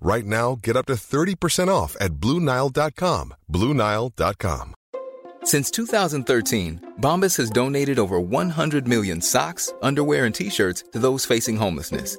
Right now, get up to 30% off at BlueNile.com. BlueNile.com. Since 2013, Bombas has donated over 100 million socks, underwear, and t shirts to those facing homelessness.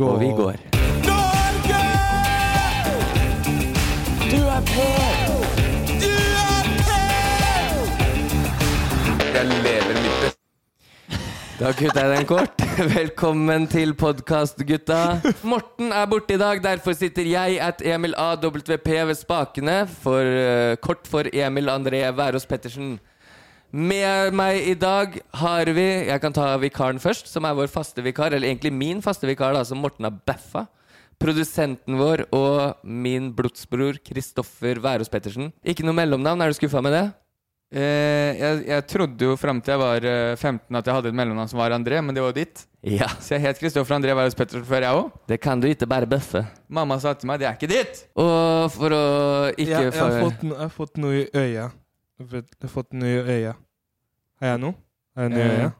Gå. og vi går. Norge! Du er på! Du er Jeg lever mitt beste. Da kutta jeg den kort. Velkommen til podkast, gutta. Morten er borte i dag, derfor sitter jeg at Emil AWP ved spakene. For, uh, kort for Emil André Wærås Pettersen. Med meg i dag har vi Jeg kan ta vikaren først, som er vår faste vikar. Eller egentlig min faste vikar, da, som Morten har baffa. Produsenten vår og min blodsbror Kristoffer Wærås Pettersen. Ikke noe mellomnavn, er du skuffa med det? Eh, jeg, jeg trodde jo fram til jeg var eh, 15 at jeg hadde et mellomnavn som var André, men det var jo ditt. Ja. Så jeg het Kristoffer André Wærhus Pettersen før, jeg òg. Det kan du ikke bare bøffe. Mamma sa til meg det er ikke ditt! Og for å ikke ja, jeg, har fått, jeg har fått noe i øya. Jeg har fått nye øyne. Har jeg noe? Har jeg nye øyne? Eh.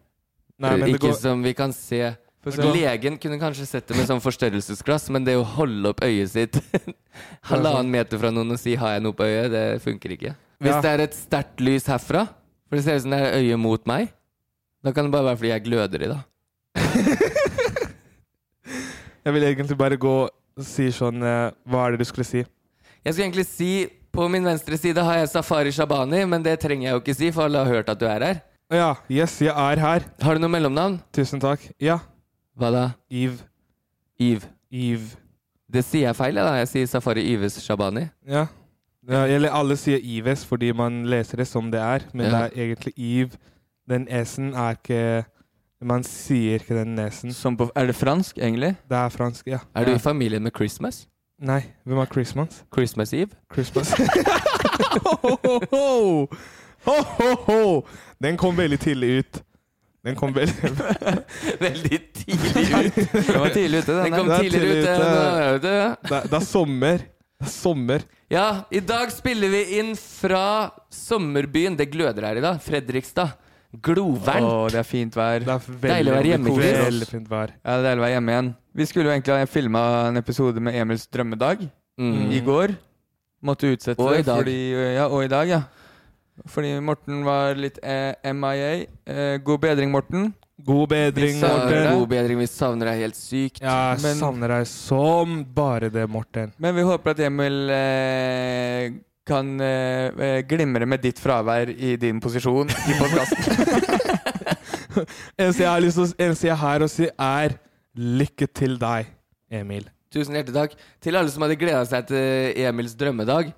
Nei, men det Ikke går som vi kan se. Legen kunne kanskje sett det med sånn forstørrelsesglass, men det å holde opp øyet sitt halvannen meter fra noen og si 'har jeg noe på øyet', det funker ikke. Hvis Ja. det er et sterkt lys herfra, for det ser ut som det er øyet mot meg, da kan det bare være fordi jeg gløder i det. Jeg vil egentlig bare gå og si sånn eh, Hva er det du skulle si? Jeg skulle egentlig si på min venstre side har jeg Safari Shabani, men det trenger jeg jo ikke si, for alle har hørt at du er her. Ja, yes, jeg er her. Har du noe mellomnavn? Tusen takk. Ja. Hva da? Eve. Eve. Eve. Det sier jeg feil, da. Jeg sier Safari Yves Shabani. Ja. ja. Eller alle sier Ives fordi man leser det som det er, men Ja. det er egentlig Eve. Den S-en er ikke Man sier ikke den S-en. På, er det fransk, egentlig? Det er fransk, ja. Er du i familie med Christmas? Nei, hvem er Christmas? Christmas Eve? Christmas. ho, ho, ho. Ho, ho, ho. Den kom veldig tidlig ut. Den kom veldig Veldig tidlig ut. Den var tidlig ute, Den den. kom er tidligere tidlig ut. ute. ja, er det- det, er- det er sommer. Det er sommer. Ja, i dag spiller vi inn fra sommerbyen. Det gløder her i dag. Fredrikstad. Glovarmt. Å, det er fint vær. Det er veldig, Deilig å være hjemme, veldig, fint vær. Ja, det er deilig å være hjemme igjen. Vi skulle jo egentlig ha filma en episode med Emils drømmedag Mm. i går. Måtte utsette Og det. Fordi, ja, og i dag, ja. Fordi Morten var litt eh, MIA. Eh, god bedring, Morten. God bedring, Vi. Morten. God bedring. Vi savner deg helt sykt. Jeg savner deg som bare det, Morten. Men vi håper at Emil eh, kan eh, eh, glimre med ditt fravær i din posisjon i podkasten. Eneste jeg har lyst til å har å si, er lykke til deg, Emil. Tusen hjertelig takk. Til alle som hadde gleda seg til Emils drømmedag.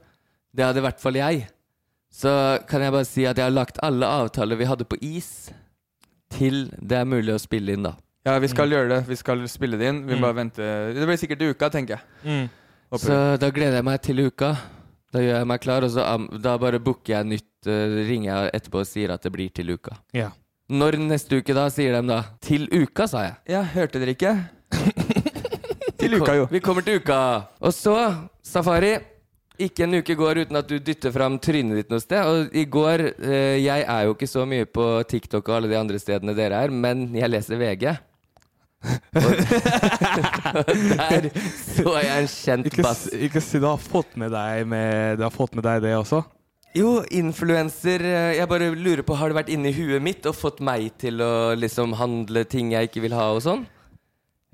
Det hadde i hvert fall jeg. Så kan jeg bare si at jeg har lagt alle avtaler vi hadde på is, til det er mulig å spille inn, da. ja, vi skal gjøre det. Vi skal spille det inn. Vi Mm. bare venter Det blir sikkert i uka, tenker jeg. Mm. Så da gleder jeg meg til uka. Da gjør jeg meg klar, og så um, da bare booker jeg nytt. Uh, ringer jeg etterpå og sier at det blir til uka. Ja. Når neste uke, da? Sier de da. Til uka, sa jeg. Ja, hørte dere ikke? til uka, jo. Vi kommer til uka. Og så, Safari. Ikke en uke går uten at du dytter fram trynet ditt noe sted. Og i går eh, Jeg er jo ikke så mye på TikTok og alle de andre stedene dere er, men jeg leser VG. Der så jeg en kjent Ikke, bass. ikke si du har fått med deg, med, du har fått med deg det også. Jo, influenser eh, Jeg bare lurer på, har det vært inni huet mitt og fått meg til å liksom handle ting jeg ikke vil ha og sånn?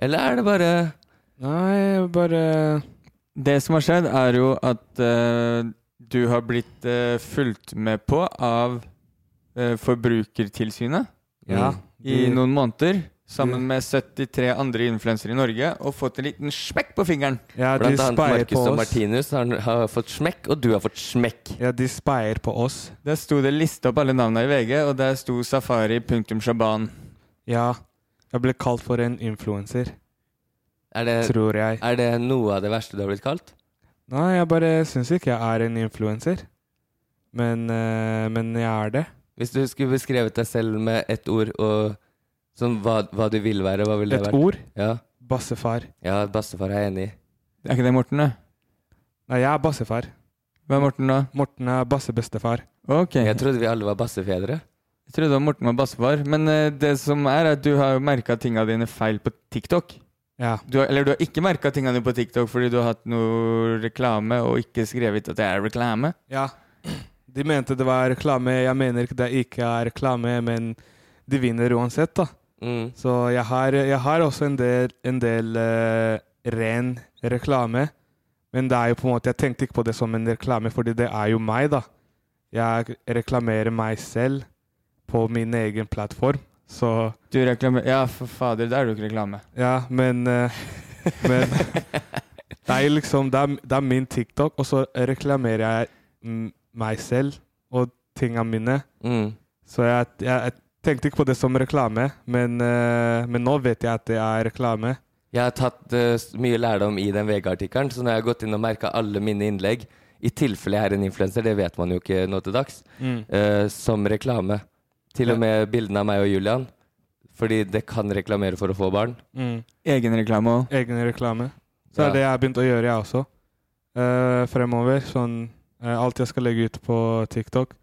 Eller er det bare Nei, bare Det som har skjedd, er jo at uh, du har blitt uh, fulgt med på av uh, Forbrukertilsynet Ja. i de- noen måneder. Sammen med 73 andre influensere i Norge, og fått en liten smekk på fingeren. Ja, de Blant annet Markus Marcus og. Martinus har, har fått smekk, og du har fått smekk. Ja, de speier på oss. Der sto det lista opp alle navnene i VG, og der sto Safari punktum Shaban. Ja. Jeg ble kalt for en influenser, Er det, tror jeg. er det noe av det verste du har blitt kalt? Nei, jeg bare syns ikke jeg er en influenser. Men, eh, men jeg er det. Hvis du skulle beskrevet deg selv med ett ord, og sånn hva, hva du vil være, hva vil det Et vært? ord. Ja. Bassefar. ja, bassefar er jeg enig i. Er ikke det Morten, da? Nei, jeg er bassefar. Hvem er Morten, da? Morten er bassebestefar. Ok. Jeg trodde vi alle var bassefedre. Jeg trodde Morten var bassefar. Men uh, det som er, er at du har merka tinga dine feil på TikTok. Ja. Du har, eller du har ikke merka tinga dine på TikTok fordi du har hatt noe reklame og ikke skrevet at det er reklame. ja. De mente det var reklame. Jeg mener ikke det ikke er reklame, men de vinner uansett, da. Mm. Så jeg har, jeg har også en del, en del uh, ren reklame. Men det er jo på en måte, jeg tenkte ikke på det som en reklame, fordi det er jo meg, da. Jeg reklamerer meg selv på min egen plattform. Så Du reklamerer Ja, for fader, det er jo ikke reklame. ja, men uh, Men det er liksom det er, det er min TikTok, og så reklamerer jeg meg selv og tinga mine. Mm. Så jeg, jeg, jeg tenkte ikke på det som reklame, men, eh, men nå vet jeg at det er reklame. Jeg har tatt eh, mye lærdom i den VG-artikkelen, så nå har jeg gått inn og merka alle mine innlegg, i tilfelle jeg er en influenser, det vet man jo ikke nå til dags, eh, som reklame. Til og med bildene av meg og Julian. Fordi det kan reklamere for å få barn. Mm. Egen reklame òg. Egen reklame. Så Ja. er det jeg har begynt å gjøre, jeg også. Uh, fremover. Sånn uh, Alt jeg skal legge ut på TikTok,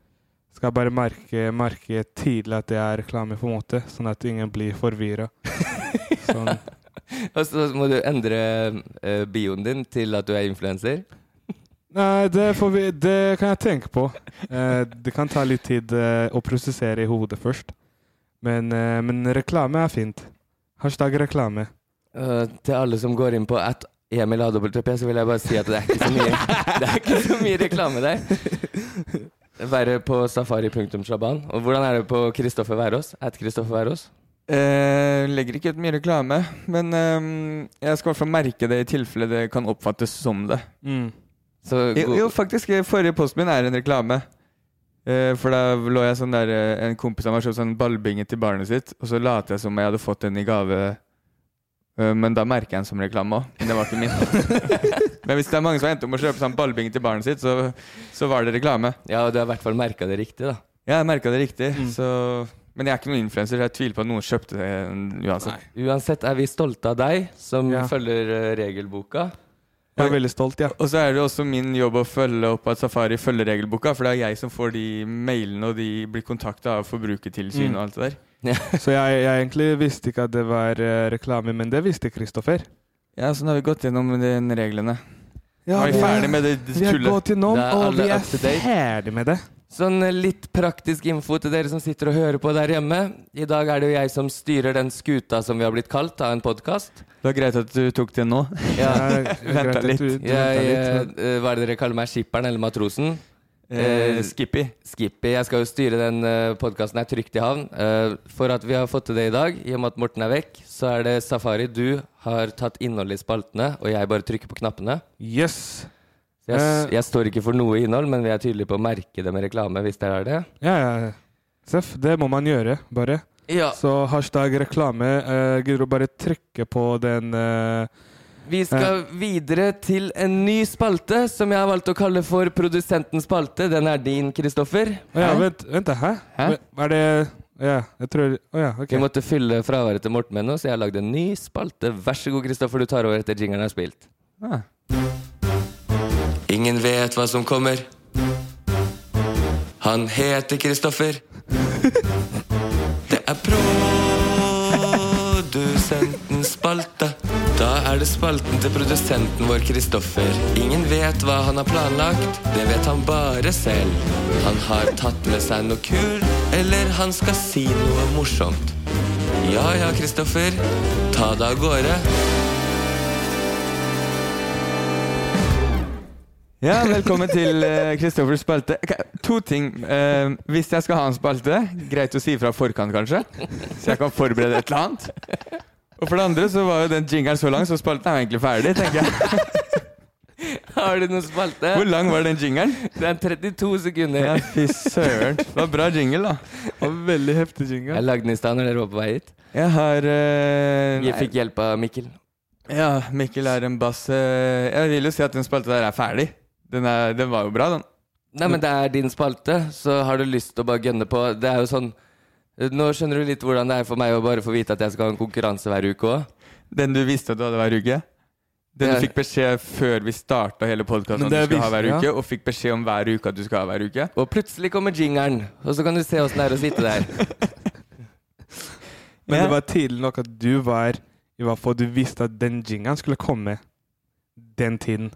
skal jeg bare merke, merke tidlig at det er reklame, på en måte. Sånn at ingen blir forvirra. sånn. Og så må du endre uh, bioen din til at du er influenser. Nei, det, får vi, det kan jeg tenke på. Uh, det kan ta litt tid uh, å prosessere i hodet først. Men, men reklame er fint. Hashtag reklame. Til alle som går inn på at Emil AWP, så vil jeg bare si at det er ikke så mye, det er ikke så mye reklame der. Være på safari.shaban. Og hvordan er det på Kristoffer Værås? At Kristoffer Værås? Eh, legger ikke ut mye reklame, men eh, jeg skal i hvert fall merke det i tilfelle det kan oppfattes som det. Mm. Så Jo, jo faktisk, eh, forrige posten min er en reklame. Eh, for da lå jeg sånn der eh, En kompis av meg kjøpte sånn ballbinge til barnet sitt, og så lot jeg som jeg hadde fått den i gave. Eh, men da merker jeg den som reklame òg. Men det var ikke min. men hvis det er mange som har endt om å kjøpe sånn ballbinge til barnet sitt, så, så var det reklame. Ja, og du har i hvert fall merka det riktig, da. Ja, jeg merka det riktig. Mm. Så, men jeg er ikke noen influenser. Jeg tviler på at noen kjøpte det uansett. Uansett er vi stolte av deg, som Ja. følger eh, regelboka. Jeg er veldig stolt, ja. Og så er det også min jobb å følge opp at Safari følger regelboka, for det er jeg som får de mailene, og de blir kontakta av Forbrukertilsynet Mm. og alt det der. Så jeg, jeg egentlig visste ikke at det var eh, reklame, men det visste Kristoffer. Ja, så nå har vi gått gjennom de reglene. Ja, er vi er- ferdig med det, det Vi har tullet. gått gjennom, og vi er ferdig med det. Sånn eh, litt praktisk info til dere som sitter og hører på der hjemme. I dag er det jo jeg som styrer den skuta som vi har blitt kalt av en podkast. Det var greit at du tok det nå. Ja. Venta litt. du- du Jeg, litt. eh, hva er det dere kaller meg? Skipperen eller matrosen? Eh, Skippy. Skippy. Jeg skal jo styre den uh, podkasten her trygt i havn. Eh, for at vi har fått til det i dag, i og med at Morten er vekk, så er det Safari. Du har tatt innholdet i spaltene, og jeg bare trykker på knappene. Yes. Jeg, Eh. jeg står ikke for noe innhold, men vi er tydelige på å merke det med reklame hvis det er det. Ja, ja. Seff, det må man gjøre, bare. Ja. Så hashtag reklame. Uh, Gidder du bare trykke på den eh, Vi skal videre til en ny spalte som jeg har valgt å kalle for Produsentens spalte. Den er din, Kristoffer. Å ja, vent, vent da, hæ? Hæ? Er det Ja, jeg tror Å ja, ok. Vi måtte fylle fraværet til Morten med noe, så jeg har lagd en ny spalte. Vær så god, Kristoffer, du tar over etter jingeren er spilt. Ah. Ingen vet hva som kommer. Han heter Kristoffer. Det er produsentens spalte. Da er det spalten til produsenten vår Kristoffer. Ingen vet hva han har planlagt, det vet han bare selv. Han har tatt med seg noe kult, eller han skal si noe morsomt. Ja ja, Kristoffer. Ta det av gårde. Ja, velkommen til Kristoffers Kristoffers spalte. To ting. Uh, hvis jeg skal ha en spalte, greit å si fra forkant, kanskje. Så jeg kan forberede et eller annet. Og for det andre så var jo den jingeren så lang, så spalten er jo egentlig ferdig, tenker jeg. Har du noen spalte? Hvor lang var den jingeren? Det er 32 sekunder. Ja, fy søren. Det var bra jingle, da. Og veldig heftig jingle. Jeg lagde den i stad når dere var på vei hit. Jeg har uh, Jeg fikk hjelp av Mikkel. Ja, Mikkel er en bass. eh, jeg vil jo si at den spalta der er ferdig. Den, er, den var jo bra, den. Nei, men det er din spalte, så har du lyst til å bare gønne på. Det er jo sånn Nå skjønner du litt hvordan det er for meg å bare få vite at jeg skal ha en konkurranse hver uke òg. Den du visste at du hadde hver uke? Den du fikk beskjed før vi starta hele podkasten du skal ha hver ja. uke, og fikk beskjed om hver uke at du skal ha hver uke? Og plutselig kommer jingeren, og så kan du se åssen det er å sitte der. Men det var tidlig nok at du var I hvert fall du visste at den jingeren skulle komme den tiden.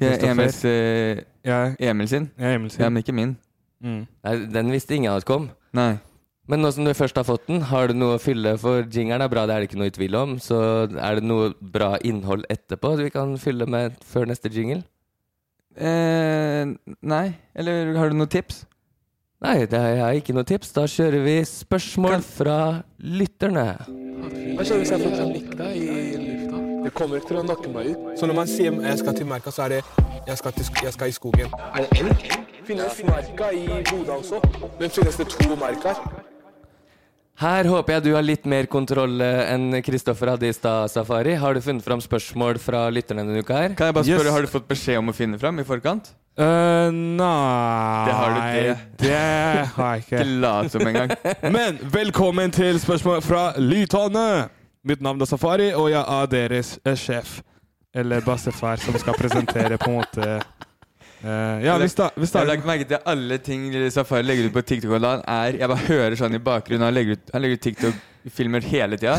Ja, eh, Ja, Emil sin? ja Emil Ja, men ikke min. Mm. Nei, den visste ingen at kom. Nei. Men nå som du først har fått den, har du noe å fylle? For jingeren er bra, det er det ikke noe i tvil om. Så er det noe bra innhold etterpå du kan fylle med før neste jingle? Eh, nei. Eller har du noen tips? Nei, det har jeg ikke noe tips. Da kjører vi spørsmål fra lytterne. Hva skjer hvis jeg får panikk da i? Det kommer ikke til å nakke meg ut. Så når man sier jeg skal til merka, så er det jeg skal, til, jeg skal i skogen. Er det elg? Finnes merka i Bodø også? Men finnes det to merker? Her håper jeg du har litt mer kontroll eh, enn Kristoffer hadde i stad, Safari. Har du funnet fram spørsmål fra lytterne denne uka her? Kan jeg bare spørre, Yes. Har du fått beskjed om å finne fram i forkant? Uh, nei Det har du det. Det har jeg Ikke ikke. lat som engang. Men velkommen til spørsmål fra lytterne! Mitt navn er Safari, og jeg er deres eh, sjef. Eller bassefar, som skal presentere på en måte uh, Ja, vi, sta vi Jeg har lagt merke til at alle ting Safari legger ut på TikTok, er Jeg bare hører sånn i bakgrunnen. Han legger ut, han legger ut TikTok-filmer hele tida.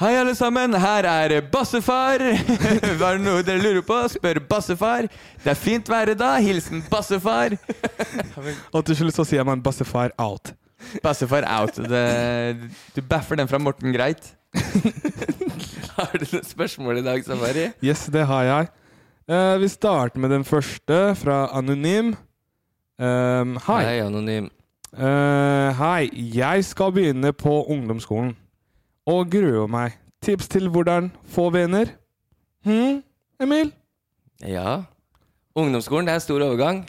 Hei, alle sammen. Her er Bassefar. Var det noe dere lurer på? Spør Bassefar. Det er fint vær i dag. Hilsen Bassefar. Og til slutt så sier man bassefar out. Bassefar out. Det, du baffer den fra Morten Greit. Har du noen spørsmål i dag, Safari? Yes, det har jeg. Eh, vi starter med den første, fra Anonym. Um, Hei. Hei, anonym. Eh, hei, jeg skal begynne på ungdomsskolen. Og gruer meg. Tips til hvordan få venner? Hm, Emil? Ja. Ungdomsskolen, det er stor overgang.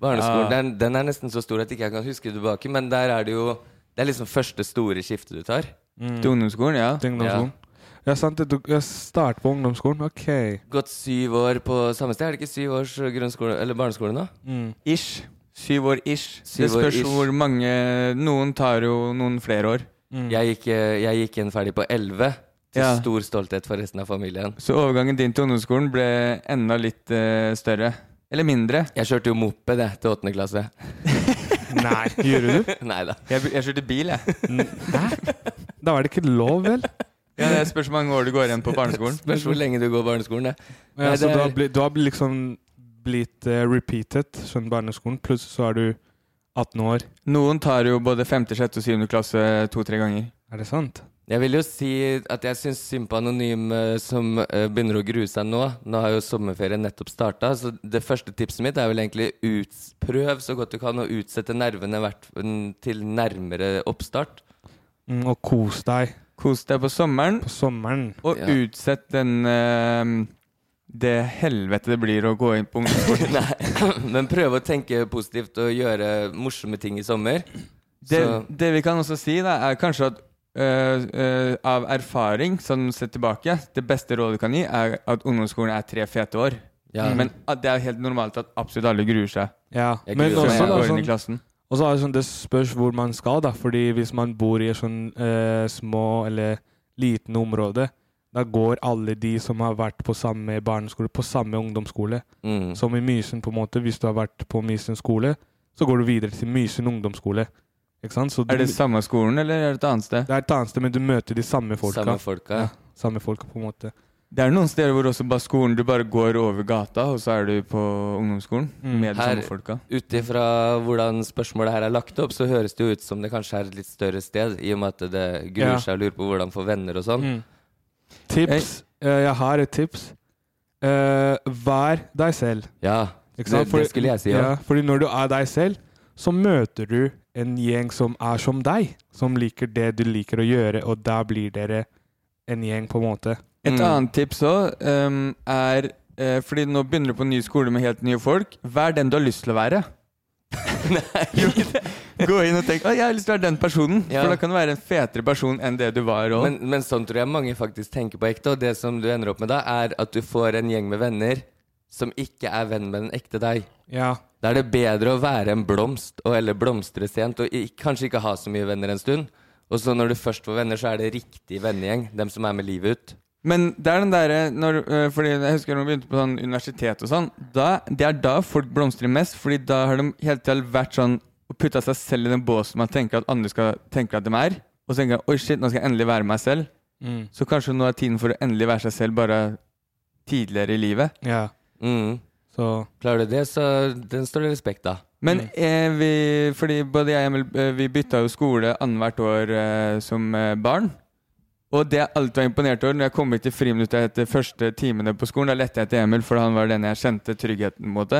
Barneskolen, Ja. den, den er nesten så stor at ikke jeg kan huske tilbake, men der er det jo Det er liksom første store skiftet du tar. Til ungdomsskolen, ja. Til ungdomsskolen. Ja, sant. det, Du jeg starter på ungdomsskolen. Ok. Gått syv år på samme sted. Er det ikke syv års grunnskole eller barneskole nå? Mm. Ish. Syv år ish. Syv det spørs ish. hvor mange Noen tar jo noen flere år. Mm. Jeg gikk, eh, jeg gikk inn ferdig på elleve. Til Ja. stor stolthet for resten av familien. Så overgangen din til ungdomsskolen ble enda litt uh, større. Eller mindre. Jeg kjørte jo moped jeg, til åttende klasse. Nei, gjorde du? Nei da. Jeg, jeg kjørte bil, jeg. Hæ? Da var det ikke lov, vel? Ja, det spørs hvor mange år du går igjen på barneskolen. Spørs hvor lenge du går barneskolen. det. Ja, Nei, så du er- har, blitt, du har liksom blitt uh, repeated sånn barneskolen, pluss så er du 18 år. Noen tar jo både 5., 6. og 7. klasse to-tre ganger. Er det sant? Jeg vil jo si at jeg syns synd på Anonym eh, som eh, begynner å grue seg nå. Nå har jo sommerferien nettopp starta, så det første tipset mitt er vel egentlig utprøv så godt du kan å utsette nervene til nærmere oppstart. Mm, og kos deg Kos deg på sommeren, på sommeren. og Ja. utsett den uh, det helvete det blir å gå inn på ungdomsskolen. Nei, men prøv å tenke positivt og gjøre morsomme ting i sommer. Det, det vi kan også si, da, er kanskje at Uh, uh, av erfaring, sånn sett tilbake, det beste rådet du kan gi, er at ungdomsskolen er tre fete år. ja, Men at det er helt normalt at absolutt alle gruer seg Ja, Jeg men også da, går inn i sånn, klassen. Og så er det sånn, det spørs hvor man skal, da. Fordi hvis man bor i et sånn eh, små eller liten område, da går alle de som har vært på samme barneskole, på samme ungdomsskole. Mm. Som i Mysen, på en måte. Hvis du har vært på Mysen skole, så går du videre til Mysen ungdomsskole. Ikke sant? Så du, Er det samme skolen, eller er det et annet sted? det er et annet sted, men du møter de samme folka. Samme folka. Ja, samme folka, på en måte. Det er noen steder hvor også bare skolen du bare går over gata, og så er du på ungdomsskolen Mm. med de Her- samme folka. Ut ifra hvordan spørsmålet her er lagt opp, så høres det jo ut som det kanskje er et litt større sted, i og med at det gruer Ja. seg og lurer på hvordan få venner og sånn. Mm. Tips. Eh, jeg har et tips. Uh, vær deg selv. Ja, det. Fordi- det skulle jeg si òg. Ja, fordi når du er deg selv, så møter du en gjeng som er som deg. Som liker det du liker å gjøre, og da blir dere en gjeng, på en måte. Et Mm. annet tips òg er uh, Fordi nå begynner du på en ny skole med helt nye folk. Vær den du har lyst til å være. Gå inn og tenk at jeg har lyst til å være den personen. Ja. For da kan du være en fetere person enn det du var. Men, men sånn tror jeg mange faktisk tenker på ekte, og det som du ender opp med da, er at du får en gjeng med venner som ikke er venn med den ekte deg. Ja. Da er det bedre å være en blomst, og, eller blomstre sent, og i- kanskje ikke ha så mye venner en stund. Og så når du først får venner, så er det riktig vennegjeng. Dem som er med livet ut. Men det er den derre øh, Fordi jeg husker når vi begynte på sånn universitet og sånn. Da, det er da folk blomstrer mest, Fordi da har de hele tida vært sånn og putta seg selv i den båsen man tenker at andre skal tenke at de er. Og så tenker jeg oi shit, nå skal jeg endelig være meg selv. Mm. Så kanskje nå er tiden for å endelig være seg selv, bare tidligere i livet. ja. Mm. Så Klarer du det, så den står det respekt av. Men eh, vi, fordi både jeg og Emil eh, vi bytta jo skole annethvert år eh, som eh, barn. Og det jeg alltid var imponert over når jeg kom hit til friminuttet etter første timene på skolen, da lette jeg etter Emil, for han var den jeg kjente tryggheten mot.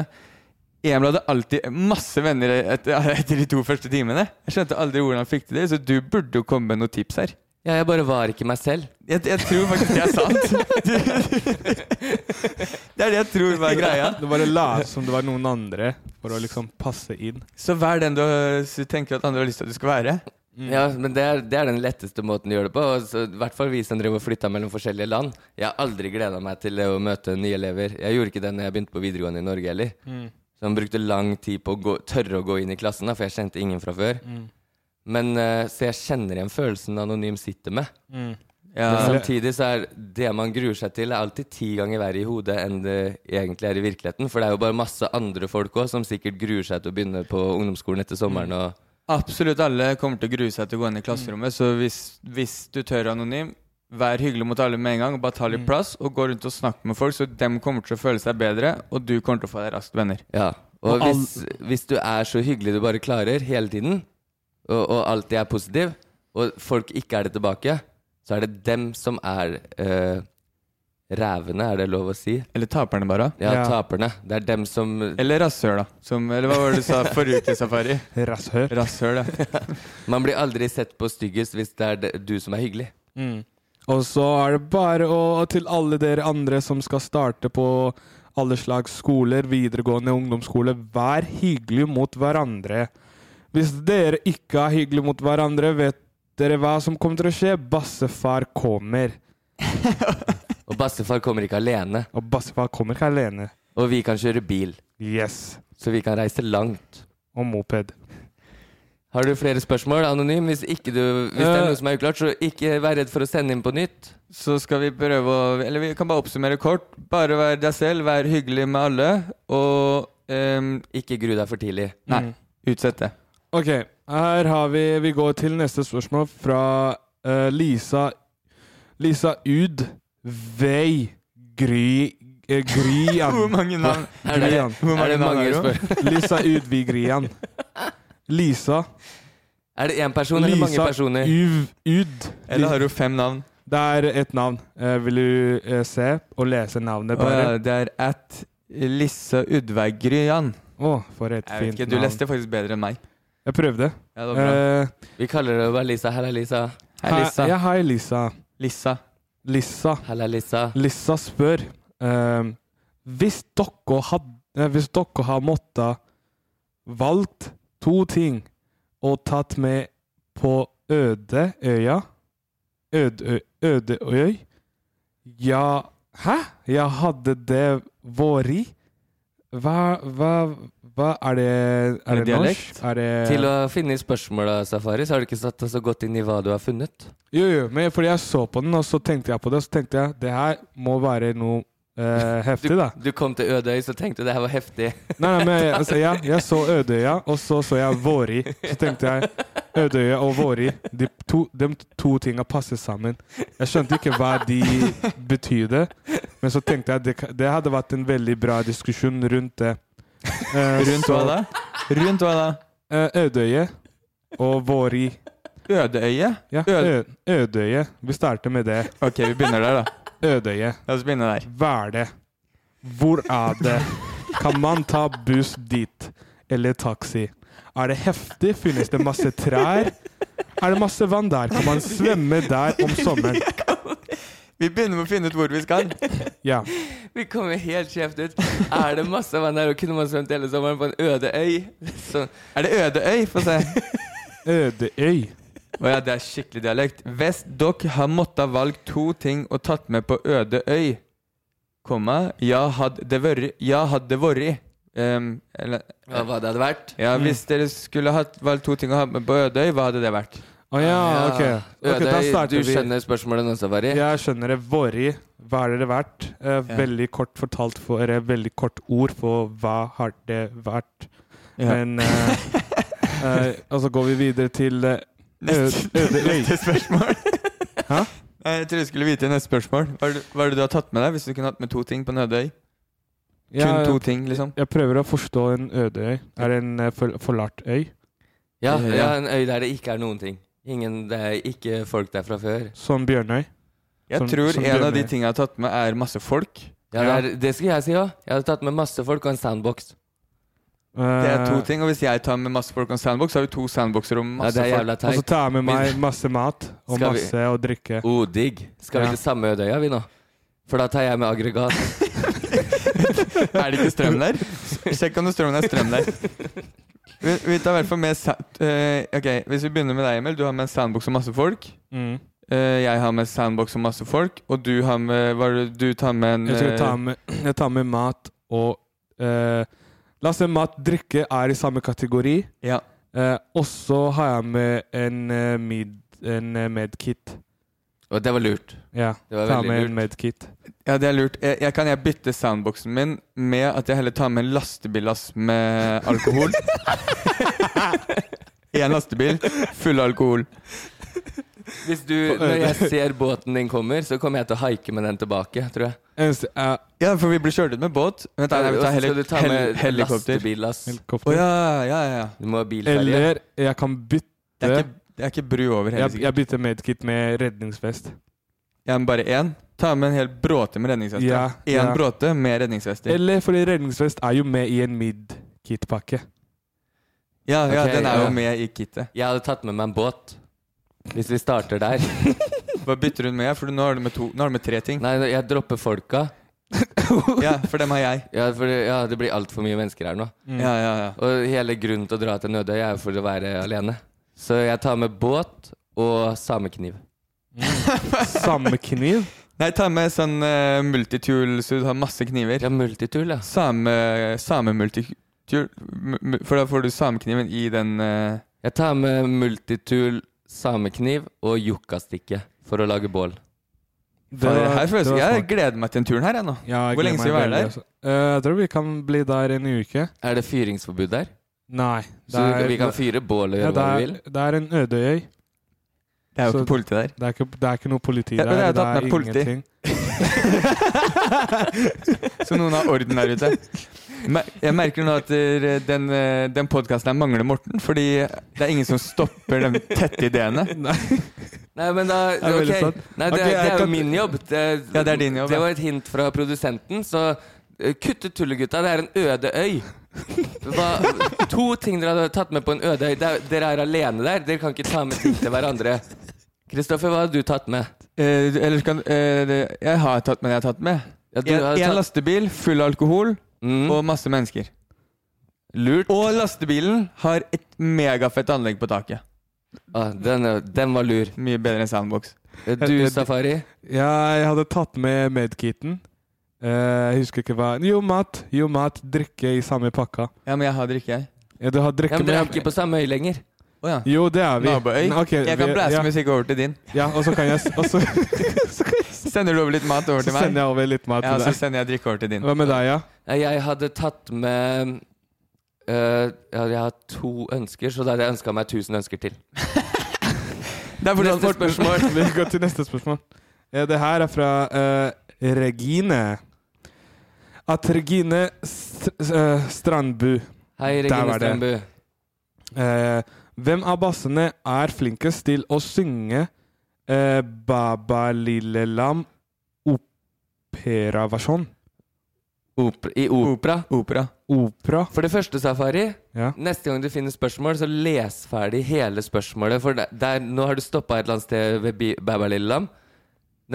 Emil hadde alltid masse venner etter, etter de to første timene. Jeg skjønte aldri hvordan han fikk til det, så du burde jo komme med noen tips her. Ja, jeg bare var ikke meg selv. Jeg, jeg tror faktisk det er sant. det er det jeg tror var greia. du bare lot som det var noen andre, for å liksom passe inn. Så vær den du tenker at andre har lyst til at du skal være. Ja, men det er, det er den letteste måten å gjøre det på. Og så, I hvert fall vi som driver og flytta mellom forskjellige land. Jeg har aldri gleda meg til å møte nye elever. Jeg gjorde ikke det når jeg begynte på videregående i Norge heller. Så jeg brukte lang tid på å gå, tørre å gå inn i klassen, da, for jeg kjente ingen fra før. Men uh, Så jeg kjenner igjen følelsen Anonym sitter med. Mm. Ja, samtidig så er det man gruer seg til, er alltid ti ganger verre i hodet enn det egentlig er i virkeligheten. For det er jo bare masse andre folk òg som sikkert gruer seg til å begynne på ungdomsskolen etter sommeren. og Absolutt alle kommer til å grue seg til å gå inn i klasserommet, så hvis, hvis du tør anonym, vær hyggelig mot alle med en gang, og bare ta litt plass, og gå rundt og snakke med folk, så dem kommer til å føle seg bedre, og du kommer til å få deg raskt venner. Ja, og Og all- hvis, hvis du er så hyggelig du bare klarer hele tiden, og, og alltid er positiv, og folk ikke er det tilbake, så er det dem som er eh, rævene, er det lov å si? Eller taperne, bare. Ja, Ja. taperne. Det er dem som Eller rasshøl, da. Som, eller hva var det du sa forrige uke, Safari? Rasshøl. Rasshøl, ja. Man blir aldri sett på styggest hvis det er det, du som er hyggelig. Mm. Og så er det bare å Til alle dere andre som skal starte på alle slags skoler, videregående ungdomsskole, vær hyggelig mot hverandre. Hvis dere ikke er hyggelige mot hverandre, vet dere hva som kommer til å skje? Bassefar kommer. Og bassefar kommer ikke alene, Og bassefar kommer ikke alene. og vi kan kjøre bil, Yes. så vi kan reise langt. Og moped. Har du flere spørsmål, Anonym? Hvis, ikke du, hvis det er Eh. noe som er uklart, så ikke vær redd for å sende inn på nytt. Så skal vi prøve å Eller vi kan bare oppsummere kort. Bare vær deg selv, vær hyggelig med alle, og um, Ikke gru deg for tidlig. Nei, Mm. utsett det. Ok, her har vi Vi går til neste spørsmål fra uh, Lisa Lisa Ud Vei Gry eh, Gryan. Hvor mange navn? Er det, Gryan. Hvor mange er det navn mange er det? spør Lisa Udvi Gryan. Lisa Er det én person eller mange Lisa personer? Uv Ud. Eller har du fem navn? Det er et navn. Eh, vil du eh, se og lese navnet, Å ja, det er at Lissa Udveig Gryan. Å, for et Jeg vet fint ikke, du navn. leste faktisk bedre enn meg. Jeg prøvde. Ja, det var bra. Eh, Vi kaller det bare Lisa. Her er Lisa. Hei, Lissa. Ja, hei, Lisa. Lissa. Lissa. Lisa. Lissa spør um, Hvis dere hadde eh, Hvis dere har måttet valgt to ting og tatt med på Ødeøya øde Ødeøy Ja Hæ? Ja, hadde det vært Hva, hva, hva er det Er det norsk? Er det Til å finne i spørsmåla, Safari, så har du ikke satt deg så godt inn i hva du har funnet. Jo, jo, men fordi jeg så på den, og så tenkte jeg på det, og så tenkte jeg det her må være noe eh, heftig, da. Du kom til Ødøy, så tenkte du det her var heftig. Nei, nei, men jeg, altså, ja, jeg så Ødøya, og så så jeg Våri. Så tenkte jeg Ødøya og Våri, de to, de to tinga passer sammen. Jeg skjønte ikke hva de betydde, men så tenkte jeg det, det hadde vært en veldig bra diskusjon rundt det. Eh, Rundt så, hva da? Rundt hva da? eh, Ødøye og Våri. Ødøye? Ja, Ø- Ødøye. Vi starter med det. Ok, vi begynner der, da. Ødøye. La oss begynne der. Hva er det? Hvor er det? Kan man ta buss dit? Eller taxi? Er det heftig? Finnes det masse trær? Er det masse vann der? Kan man svømme der om sommeren? Vi begynner med å finne ut hvor vi skal. Ja. Vi kommer helt skjevt ut. Er det masse vann der, og kunne man svømt hele sommeren på en øde øy? Så, Er det Ødeøy? Få se. Ødeøy. Å ja, det er skikkelig dialekt. Hvis dere har måttet valgt to ting og tatt med på øde øy, komma, ja, hadde det vært Ja, hadde det vært Um, eller, ja, hva det hadde vært? ja, Hvis dere skulle hatt valgt to ting å ha med på øde øy, hva hadde det vært? Å ja, ok. Ok, Da Ødøy, du starter vi. skjønner spørsmålet nå, Safari? Jeg skjønner det. Våri. Hva har det vært? Eh, Ja. Veldig kort fortalt for eh, Veldig kort ord for hva har det vært. Ja. Men eh, eh, Og så går vi videre til eh, Neste, neste spørsmål. Hæ? Jeg trodde jeg skulle vite neste spørsmål. Hva er, det, hva er det du har tatt med deg hvis du kunne hatt med to ting på en øde øy? Kun to ting, liksom. Jeg prøver å forstå en øde øy. Er det en eh, for, forlatt øy? Ja, Ja. ja, en øy der det ikke er noen ting. Ingen, det er ikke folk der fra før. Som Bjørnøy? Jeg Som- tror som en av de Bjørnøy. tingene jeg har tatt med, er masse folk. Ja, det, er, det skal jeg si òg. Jeg hadde tatt med masse folk og en sandbox. Det er to Eh, ting. Og hvis jeg tar med masse folk og en sandbox, så har vi to sandboxer og Ja, masse det er folk. teit. Og så tar jeg med meg masse mat og Skal vi- masse å drikke. Oh, digg. Skal vi Ja. til samme Ødøya, vi nå? For da tar jeg med aggregat. Er det ikke strøm der? Sjekk om det strømmen er strøm der. Vi, vi tar i hvert fall med sa eh, Ok, Hvis vi begynner med deg, Emil. Du har med en sandbox og masse folk. Mm. Eh, jeg har med sandbox og masse folk. Og du har med Hva er det du tar med en Jeg, skal ta eh, med, jeg tar med mat og eh, La oss se mat drikke er i samme kategori. Ja. Eh, og så har jeg med en mid, en eh, medkit. Og det var lurt. Ja, Det var ta veldig med lurt. en medkit. ja, det er lurt. Jeg, jeg kan jeg bytte soundboxen min med at jeg heller tar med en lastebillass med alkohol? Én lastebil full av alkohol. Hvis du, når jeg ser båten din kommer, så kommer jeg til å haike med den tilbake, tror jeg. Eneste Ja, for vi blir kjørt ut med båt. Vent, nei, vi tar så heli du ta hel med helikopter. lastebillass. Helikopter. ja, ja, ja. Du må ha bilferje. Eller jeg kan bytte Det er ikke, det er ikke bru over hele jeg, jeg bytter medkit med redningsvest. Ja, men bare én? Ta med en hel bråte med redningsvester. Ja, Én ja. bråte med redningsvester. Eller fordi redningsvest er jo med i en mid-kit-pakke. Ja, ja, okay, den er ja. jo med i kittet. Jeg hadde tatt med meg en båt. Hvis vi starter der. Hva bytter hun med? For nå har du med, to, nå er du med tre ting. Nei, jeg dropper folka. Ja, for dem har jeg. Ja, for det, ja, det blir altfor mye mennesker her nå. Mm. Ja, ja, ja. Og hele grunnen til å dra til Nødøy er jo for å være alene. Så jeg tar med båt og samekniv. Mm. samekniv? Nei, ta med sånn uh, multitool, så du har masse kniver. Ja, multitool, ja. Same, same multitool. For da får du samekniven i den uh... Jeg tar med multitool, samekniv og yuccastikke for å lage bål. Det Faen, her føles det var Jeg smart. gleder meg til en tur her, jeg nå. Ja, jeg Hvor lenge gleder skal vi meg være veldig, der? altså. Eh, jeg tror vi kan bli der en uke. Er det fyringsforbud der? Nei. Så vi kan fyre bål og ja, gjøre det, hva vi er, vil? det er en øde øy. Det er jo Så- ikke politi der. Det er ikke, det er ikke noe politi Ja, der. det er ingenting. Så noen har orden der ute. Jeg merker nå at eh, den, eh, den podkasten her mangler Morten, fordi det er ingen som stopper de tette ideene. Nei. Nei, men da Det Ok. Nei, det, det er jo min jobb. Det, Ja, det er din jobb, Det var et hint fra produsenten, så eh, kutt ut tullegutta. Det er en øde øy. Hva, to ting dere hadde tatt med på en øde øy. Er, dere er alene der. Dere kan ikke ta med ting til hverandre. Kristoffer, hva har du tatt med? Eh, eller kan eh, Jeg har tatt med det jeg har tatt med. Ja, du En, har en tatt- lastebil full av alkohol Mm, og masse mennesker. lurt. Og lastebilen har et megafett anlegg på taket. Ah, den, er- den var lur. Mye bedre enn Soundbox. Eh, Du, Jeg- jeg- Safari? Ja, jeg hadde tatt med medkiten. Eh, jeg husker ikke hva Jo, mat. Jo, mat. Drikke i samme pakka. Ja, men jeg har drikke, jeg. Ja, du har drikke Ja, men dere er ikke på samme øy lenger. Å ja. Jo, det er vi. Naboøy. Ok, jeg kan vi- blæse ja. musikk over til din. Ja, og så kan jeg s- og så, Sender du over litt mat over så til meg? sender jeg over litt mat Ja, til så deg. sender jeg drikke over til din. Hva med deg, ja? Jeg hadde tatt med øh, hadde, Jeg hadde to ønsker, så da hadde jeg ønska meg 1000 ønsker til. Det er for Neste spørsmål. Vi går til neste spørsmål. Ja, det her er fra eh, Regine. At Regine eh, Strandbu Hei, Regine. Strømbu. eh, Hvem av bassene er flinkest til å synge eh, Baba Lille Lam operaversjon? Opera, I opera. Opera. Opera? For det første, Safari. Ja. Neste gang du finner spørsmål, så les ferdig hele spørsmålet. For der, der, nå har du stoppa et eller annet sted ved Baba Lille Lam.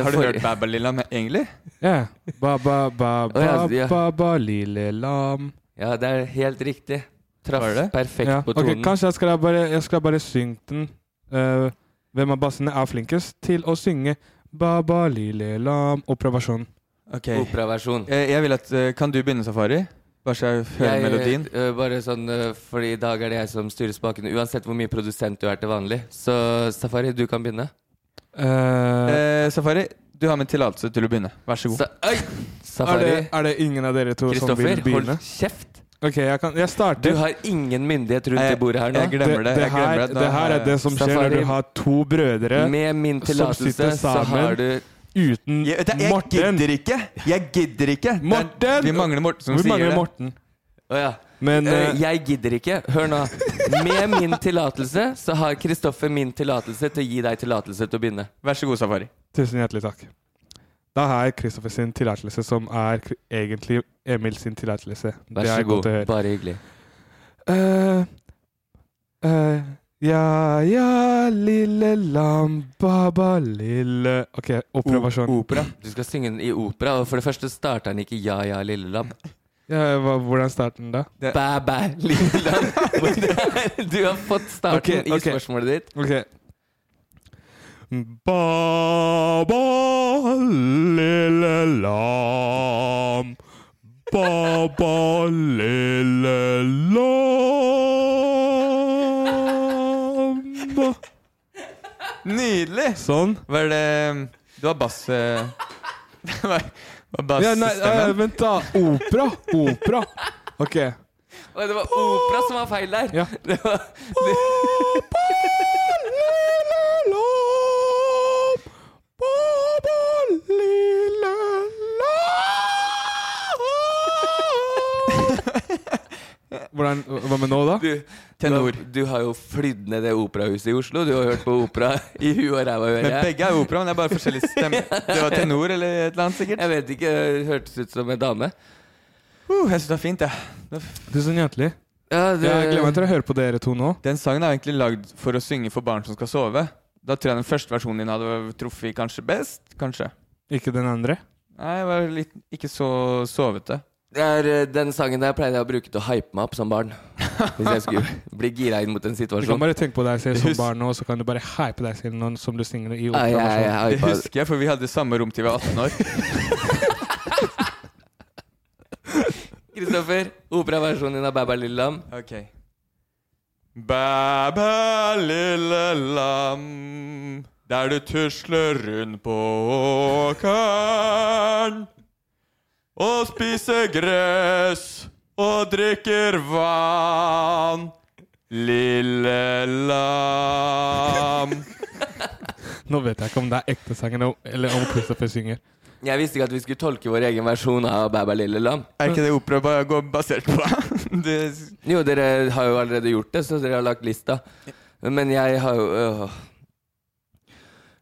Har du hørt Babalilam, med egentlig? Ja. Baba, baba, Å, ja, ja. baba Lille Lam Ja, det er helt riktig. Traff perfekt ja. på ok, tonen. Kanskje jeg skal bare, jeg skal bare synge den. Uh, hvem av bassene er flinkest til å synge Baba Lille Lam operaversjon? Okay. Operaversjon. Jeg, jeg vil at uh, Kan du begynne, Safari? Bare så jeg hører melodien. Uh, bare sånn, fordi i dag er det jeg som styrer spakene, uansett hvor mye produsent du er til vanlig. Så Safari, du kan begynne. Eh, Eh, Safari, du har min tillatelse til å begynne. Vær så god. Sa Oi! er, Safari. det, er det ingen av dere to som vil Kristoffer, begynne? hold kjeft. Ok, jeg, kan, jeg Du starter. har ingen myndighet rundt det bordet her nå. jeg glemmer det. jeg her, glemmer det. Nå det her er det som skjer når du har to brødre Med min som sitter tillatelse så sammen. har du uten jeg, det, jeg Morten. gidder ikke! Jeg gidder ikke! Det er- Morten! Vi mangler Morten som Vi sier mangler det. Morten. Å ja. Men eh, Jeg gidder ikke. Hør nå. Med min tillatelse så har Kristoffer min tillatelse til å gi deg tillatelse til å begynne. Vær så god, Safari. tusen hjertelig takk. Da har jeg Kristoffer sin tillatelse, som er egentlig Emil sin tillatelse. Vær så god. Bare hyggelig. Uh, uh, ja, ja, lille lam, baba lille Ok, operaversjon. sånn. Opera. Du skal synge den i opera, og for det første starter den ikke Ja ja, lille lam. Ja, hva, hvordan starter den da? Bæ bæ, lille lam. Du har fått starten okay, okay. i spørsmålet ditt. Ok. Baba lille lam, baba lille lam Nydelig! Sånn. Hva er det Du har bass... Ja, nei, eh, vent, da. Opera. Opera. Ok. Oi, det var opera som var feil der. Ja. Det var, Baba lille lam, baba lille lam Hvordan, Hva med nå, da? du, Tenor. Du, du har jo flydd ned det operahuset i Oslo. Du har hørt på opera i huet og ræva, Men begge er opera, men det er bare forskjellig stemme. Det var tenor eller et eller annet, sikkert. Jeg vet ikke, det hørtes ut som en dame. Uh, jeg syns det er fint, jeg. Tusen hjertelig. Ja, det, Jeg gleder meg til å høre på dere to nå. Den sangen er egentlig lagd for å synge for barn som skal sove. Da tror jeg den første versjonen din hadde truffet kanskje best. Kanskje. Ikke den andre. Nei, jeg var litt ikke så sovete. Det er, eh, den sangen der pleide jeg å bruke til å hype meg opp som barn. Hvis jeg skulle bli gira inn mot en situasjon. Du kan bare tenke på deg selv som barn nå, så kan du bare hype deg selv noen som du synger i Ja, jeg, ja. Det husker jeg, for vi hadde samme rom til vi var 18 år. Kristoffer, operaversjonen din av Bæ bæ lille lam. Okay. Bæ, bæ, lille lam, der du tusler rundt på åkeren. Og spiser gress og drikker vann. Lille lam. Nå vet jeg ikke om det er ekte sangen eller om Christopher synger. Jeg visste ikke at vi skulle tolke vår egen versjon av Bæ bæ lille lam. Er ikke det opera bare går basert på? det, Jo, dere har jo allerede gjort det, så dere har lagt lista. Men jeg har jo øh.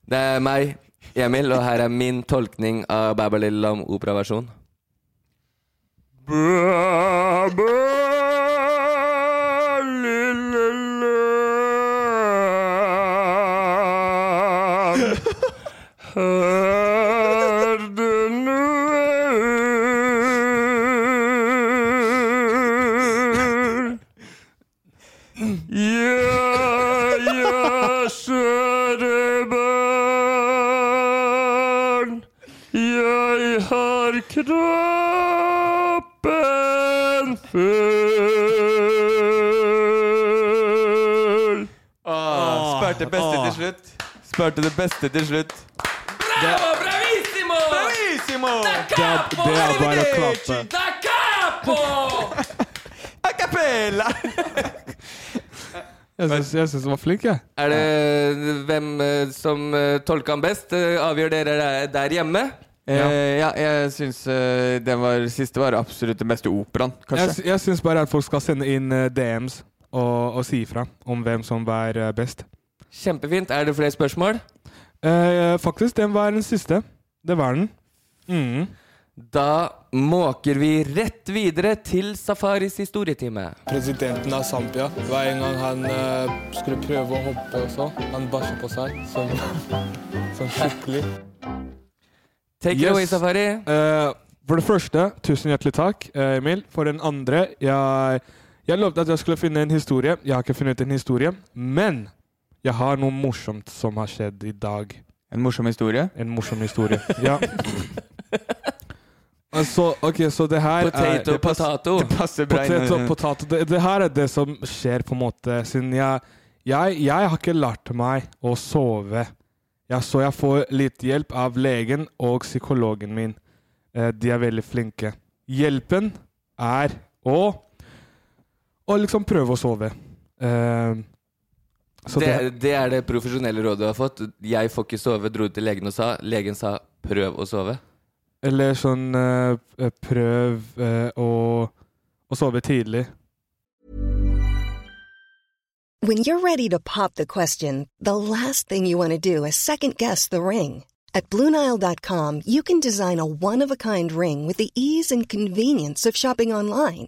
Det er meg, Emil, og her er min tolkning av Bæ bæ lille lam operaversjon. Bæ, bæ, Sparte det beste til slutt. Bravo, bravissimo! Bravissimo! Da capo! det er bare å klappe. Da capo! A cappella! Jeg syns, du var flink, jeg. Er det hvem eh, som eh, tolker han best? Eh, Avgjør dere der- hjemme? hjemme? Eh, ja, jeg syns uh, den var, siste var absolutt den beste operaen, kanskje. Jeg, jeg syns bare at folk skal sende inn uh, DMs og, og si ifra om hvem som var uh, best. Kjempefint. Er det flere spørsmål? Eh, faktisk, den var den siste. Det var den. Mm. Da måker vi rett videre til Safaris historietime. Presidenten av Zambia. Hver gang han eh, skulle prøve å hoppe og så. han bæsja på seg. Sånn, sånn skikkelig. Take it Yes. away, Safari. Eh, for det første, tusen hjertelig takk, eh, Emil. For den andre, jeg, jeg lovte at jeg skulle finne en historie. Jeg har ikke funnet en historie, men jeg har noe morsomt som har skjedd i dag. En morsom historie. En morsom historie. Ja. Altså, ok, så det her Potato, er potato. Det passer bra. Potato, potato. Det, det her er det som skjer, på en måte. Siden jeg, jeg, jeg har ikke lært meg å sove. Ja, så jeg får litt hjelp av legen og psykologen min. Eh, de er veldig flinke. Hjelpen er å, å liksom prøve å sove. Eh, Det, det, det er det profesjonelle rådet du har fått. Jeg får ikke sove, dro til legen og sa. Legen sa prøv å sove. Eller sånn eh, Prøv eh, å, å sove tidlig. When you're ready to pop the question, the last thing you want to do is second guess the ring. At Bluenile.com, you can design a one of a kind ring with the ease and convenience of shopping online.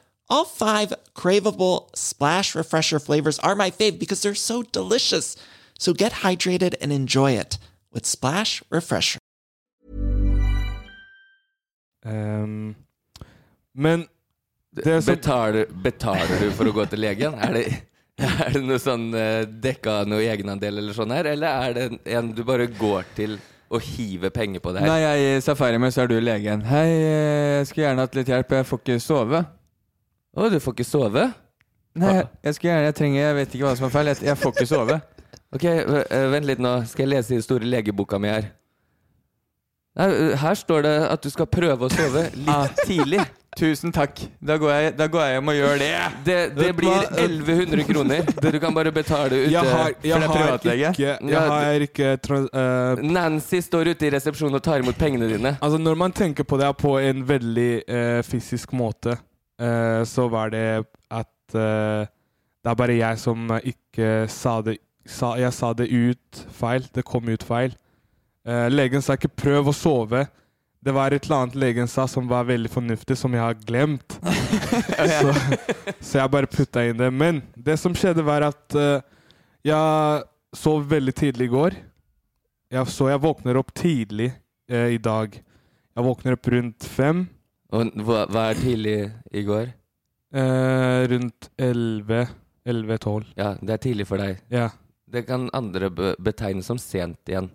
All five craveable splash refresher flavors are my fave because they're so delicious. So get hydrated and enjoy it with Splash Refresher. Um, men det som Betaler, betaler du for å gå til legen? Er det, er det noe sånn eh, dekka noe egenandel eller sånn her? Eller er det en du bare går til og hive penger på det her? Nei, jeg er i safari med, så er du legen. Hei, eh, jeg skulle gjerne hatt litt hjelp. Jeg får ikke sove. Å, du får ikke sove? Nei, jeg, jeg skulle gjerne, jeg trenger, jeg vet ikke hva som er feil. Jeg, jeg får ikke sove. Ok, eh, vent litt nå. Skal jeg lese i den store legeboka mi her? Nei, eh, her står det at du skal prøve å sove litt tidlig. Tusen takk. Da går jeg, da går jeg hjem og gjør det. Det, det blir 1100 kroner. Du kan bare betale ute. Jeg har, jeg har ikke, Ja, jeg har ikke eh, Nancy står ute i resepsjonen og tar imot pengene dine. Altså Når man tenker på det på en veldig uh, fysisk måte, eh, så var det at uh, det er bare jeg som ikke sa det sa, Jeg sa det ut feil. Det kom ut feil. Uh, legen sa ikke 'prøv å sove'. det var et eller annet legen sa som var veldig fornuftig, som jeg har glemt. så, så jeg bare putta inn det. Men det som skjedde, var at jeg sov veldig tidlig i går. Jeg, så jeg våkner opp tidlig i dag. Jeg våkner opp rundt fem. Og hva, hva er tidlig i går? Eh, rundt elleve. Elleve-tolv. Ja, det er tidlig for deg. Ja. Det kan andre be betegne som sent igjen.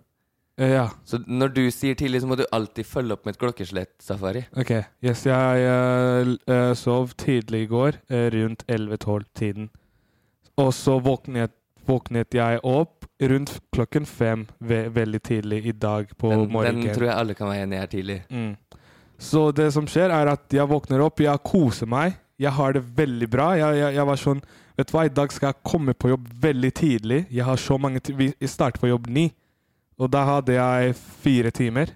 Eh, ja. Så når du sier tidlig, så må du alltid følge opp med et klokkeslett, Safari. Ok. Yes, jeg eh, eh, sov tidlig i går, eh, rundt 11-12-tiden. Og så våknet, våknet jeg opp rundt klokken fem ve veldig tidlig i dag på Den, morgenen. den tror jeg alle kan være enig i er tidlig. Mm. Så det som skjer, er at jeg våkner opp, jeg koser meg. Jeg har det veldig bra. Jeg, jeg, jeg var sånn Vet du hva, i dag skal jeg komme på jobb veldig tidlig. Jeg har så mange Vi starter på jobb ni. Og da hadde jeg fire timer.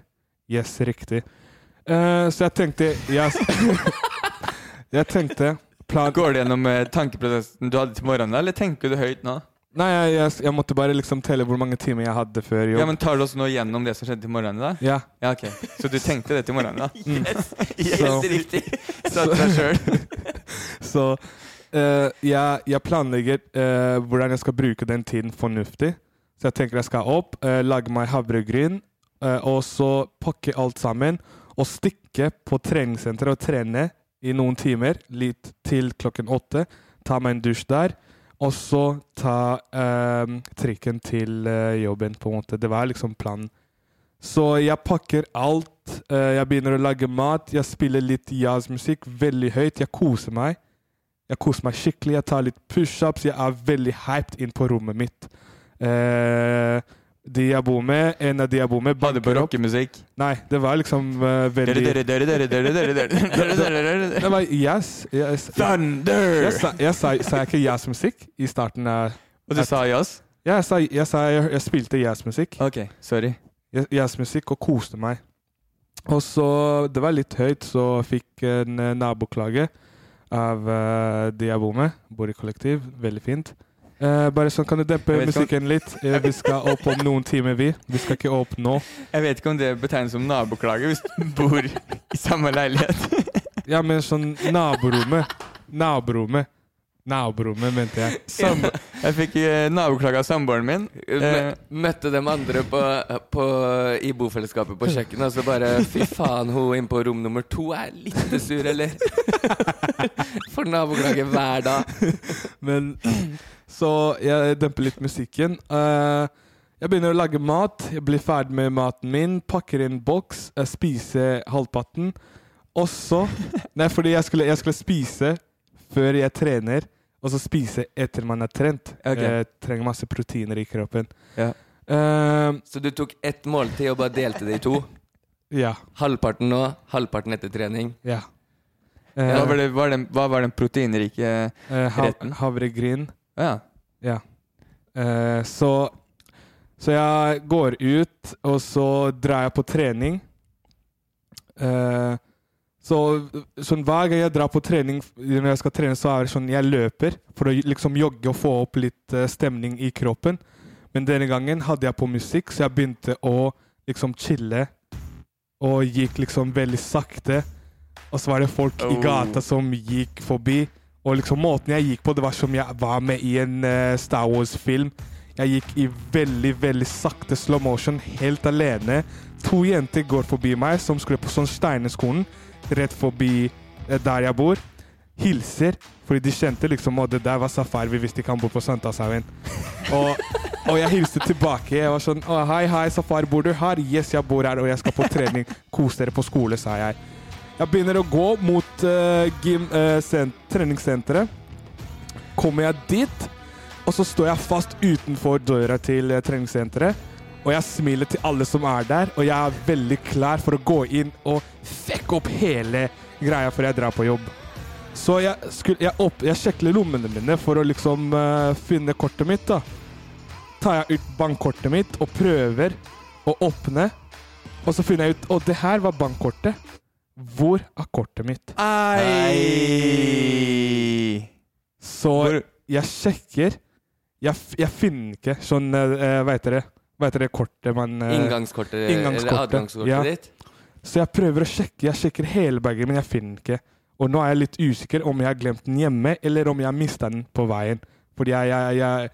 Yes, riktig. Uh, så jeg tenkte Jeg, jeg tenkte Går det gjennom eh, tankeprosessen du hadde til morgenen, eller tenker du høyt nå? Nei, jeg, jeg, jeg måtte bare liksom telle hvor mange timer jeg hadde før jobb. Ja, men Tar du oss nå gjennom det som skjedde til morgenen? da? Ja. Ja, ok. Så du tenkte det til morgenen? da? Mm. Yes, Så- riktig! Sa til deg sjøl. Så uh, jeg, jeg planlegger uh, hvordan jeg skal bruke den tiden fornuftig. Så jeg tenker jeg skal opp, uh, lage meg havregryn, eh, og så pakke alt sammen. Og stikke på treningssenteret og trene i noen timer, litt til klokken åtte. Ta meg en dusj der. Og så ta eh, trikken til eh, jobben, på en måte. Det var liksom planen. Så jeg pakker alt. eh, jeg begynner å lage mat. Jeg spiller litt jazzmusikk veldig høyt. Jeg koser meg. Jeg koser meg skikkelig. Jeg tar litt pushups. Jeg er veldig hyped inn på rommet mitt. Eh, de jeg bor med, en av de jeg bor med, Hadde på opp. rockemusikk. Nei, det var liksom uh, veldig Dere, dere, dere, dere, dere, dere, dere, dere, dere. Det var yes. yes. Thunder! Jeg sa, jeg sa, sa jeg ikke jazzmusikk i starten av Og du sa jazz? Ja, jeg sa jeg, sa jeg, jeg spilte jazzmusikk. Ok, sorry. Jazz- Jazzmusikk og koste meg. Og så Det var litt høyt, så fikk en eh, naboklage av eh, de jeg bor med. Bor i kollektiv. Veldig fint. Eh, bare sånn, kan du dempe musikken om- litt? Uh, vi skal opp om noen timer, vi. Vi skal ikke opp nå. Jeg vet ikke om det betegnes som naboklage hvis du bor i samme leilighet. Ja, men sånn naborommet. Naborommet. Naborommet, mente jeg. Sam jeg fikk eh, naboklage av samboeren min. Eh, Møtte dem andre på, på, i bofellesskapet på kjøkkenet, og så bare Fy faen, hun inne på rom nummer to er litt sur, eller? Får naboklage hver dag. Men Så jeg demper litt musikken. Eh, jeg begynner å lage mat. Jeg blir ferdig med maten min. Pakker inn boks. Jeg spiser halvparten. Og så Nei, fordi jeg skulle, jeg skulle spise før jeg trener, og så spise etter man har trent. Okay. Jeg trenger masse proteiner i kroppen. Ja. Eh, Så du tok ett måltid og bare delte det i to? ja. Halvparten nå, halvparten etter trening. Ja. hva, var det, var den, hva var den proteinrike uh, retten? havregryn. Ja. Ja. Eh, så Så jeg går ut, og så drar jeg på trening. Eh, så sånn hver gang jeg drar på trening, når jeg skal trene, så er det sånn jeg løper for å liksom jogge og få opp litt uh, stemning i kroppen. Men denne gangen hadde jeg på musikk, så jeg begynte å liksom chille. Og gikk liksom veldig sakte. Og så var det folk i Oh. gata som gikk forbi. Og liksom måten jeg gikk på, det var som jeg var med i en uh, Star Wars-film. Jeg gikk i veldig, veldig sakte slow motion, helt alene. To jenter går forbi meg som skulle på sånn Steinerskolen, rett forbi eh, der jeg bor. Hilser, fordi de kjente liksom at det der var Safari, vi visste ikke han bor på Sankthanshaugen. Og, og jeg hilste tilbake. Jeg var sånn Hei, hei, Safari, bor du her? Yes, jeg bor her, og jeg skal på trening. Kos dere på skole, sa jeg. Jeg begynner å gå mot uh, gym, uh, sen- treningssenteret. Kommer jeg dit, og så står jeg fast utenfor døra til uh, treningssenteret. Og jeg smiler til alle som er der, og jeg er veldig klar for å gå inn og fucke opp hele greia før jeg drar på jobb. Så jeg, skulle, jeg, opp, jeg sjekler lommene mine for å liksom uh, finne kortet mitt. da. Tar jeg ut bankkortet mitt og prøver å åpne. Og så finner jeg ut Og det her var bankkortet. Hvor er kortet mitt? Ei! Så jeg sjekker. Jeg, jeg finner ikke sånn uh, veit heter det? Hva heter det kortet man eh, Inngangskortet, eller inngangskortet, adgangskortet ja. ditt. Så jeg prøver å sjekke. Jeg sjekker hele bagen, men jeg finner den ikke. Og nå er jeg litt usikker om jeg har glemt den hjemme, eller om jeg har mista den på veien. Fordi jeg, jeg, jeg,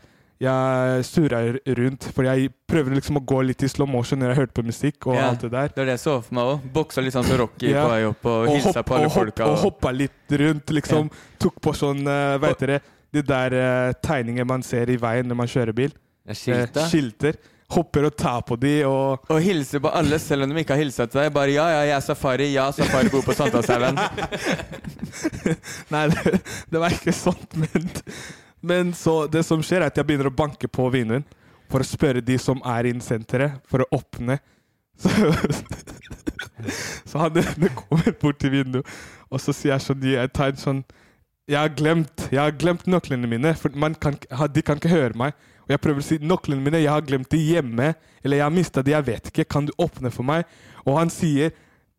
jeg surrer rundt. Fordi jeg prøver liksom å gå litt i slow motion når jeg hørte på musikk og Ja, alt det der. Det er det jeg så for meg òg. Boksa litt sånn som Rocky Ja. på vei opp og hilsa hopp- på alle og folka. Og hoppa litt rundt, liksom. Tok på sånn, uh, veit dere, de der uh, tegninger man ser i veien når man kjører bil. Ja, skilter. Uh, skilter. Hopper og tar på de og Og hilser på alle selv om de ikke har hilsa til deg. Bare ja, ja, jeg er Safari. Ja, Safari bor på Sankthanshaugen. Nei, det, det var ikke sånt, men, men så det som skjer, er at jeg begynner å banke på vinduet for å spørre de som er innen senteret, for å åpne. Så, så han ene kommer bort til vinduet, og så sier jeg sånn Jeg tar en sånn Jeg har glemt Jeg har glemt nøklene mine, for man kan, de kan ikke høre meg. Og jeg prøver å si nøklene mine, jeg har glemt de hjemme, eller jeg har mista de, jeg vet ikke, kan du åpne for meg? Og han sier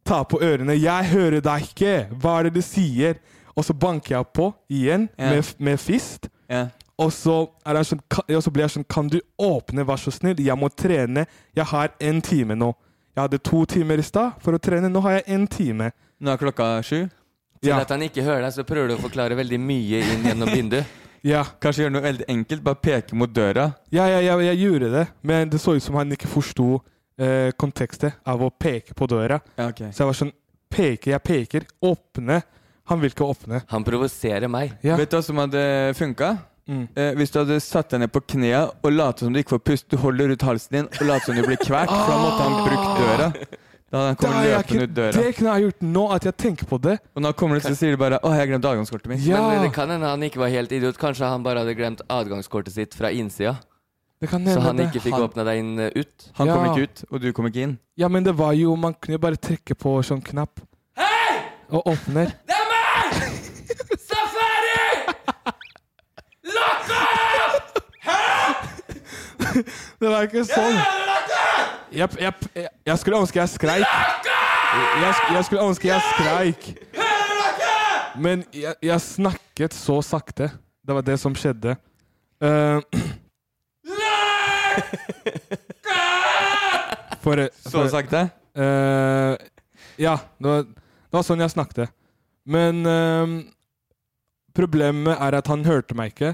ta på ørene. 'Jeg hører deg ikke! Hva er det du sier?' Og så banker jeg på igjen yeah. med, med fist. Yeah. Og så, sånn, og så blir jeg sånn Kan du åpne, vær så snill? Jeg må trene. Jeg har en time nå. Jeg hadde to timer i stad for å trene. Nå har jeg en time. Nå er klokka sju. Til Ja. at han ikke hører deg, så prøver du å forklare veldig mye inn gjennom vinduet. Ja, Kanskje gjøre noe veldig enkelt. Bare peke mot døra. ja, ja, ja jeg gjorde det, men det så ut som han ikke forsto eh, kontekstet av å peke på døra. Ja, ok. Så jeg var sånn Peker, jeg peker. Åpne. Han vil ikke åpne. Han provoserer meg. Ja. Vet du hva som hadde funka? Mm. Eh, hvis du hadde satt deg ned på knærne og latet som du ikke får pust, du holder ut halsen din og later som du blir kvert, for da måtte han brukt døra. Da han jeg løpende ikke- ut døra. Det kunne jeg gjort nå, at jeg tenker på det. Og nå kommer det så sier de bare 'Å, jeg har glemt adgangskortet mitt'. Ja, Men det kan hende han ikke var helt idiot. Kanskje han bare hadde glemt adgangskortet sitt fra innsida. det kan Så han det. ikke fikk Han- åpna deg inn eh, ut. Han kom ikke ut, og du kom ikke inn. Ja, men det var jo Man kunne jo bare trykke på sånn knapp. Hei! Og åpner. Det er meg! Safari! Lokk Det var ikke sånn. Jeg, jeg, jeg, jeg skulle ønske jeg skreik. Jeg, jeg skulle ønske jeg skreik. Men jeg, snakket så sakte. Det var det som skjedde. Uh, for, Så sakte. Uh, ja, det var, det var sånn jeg snakket. Men uh, problemet er at han hørte meg ikke.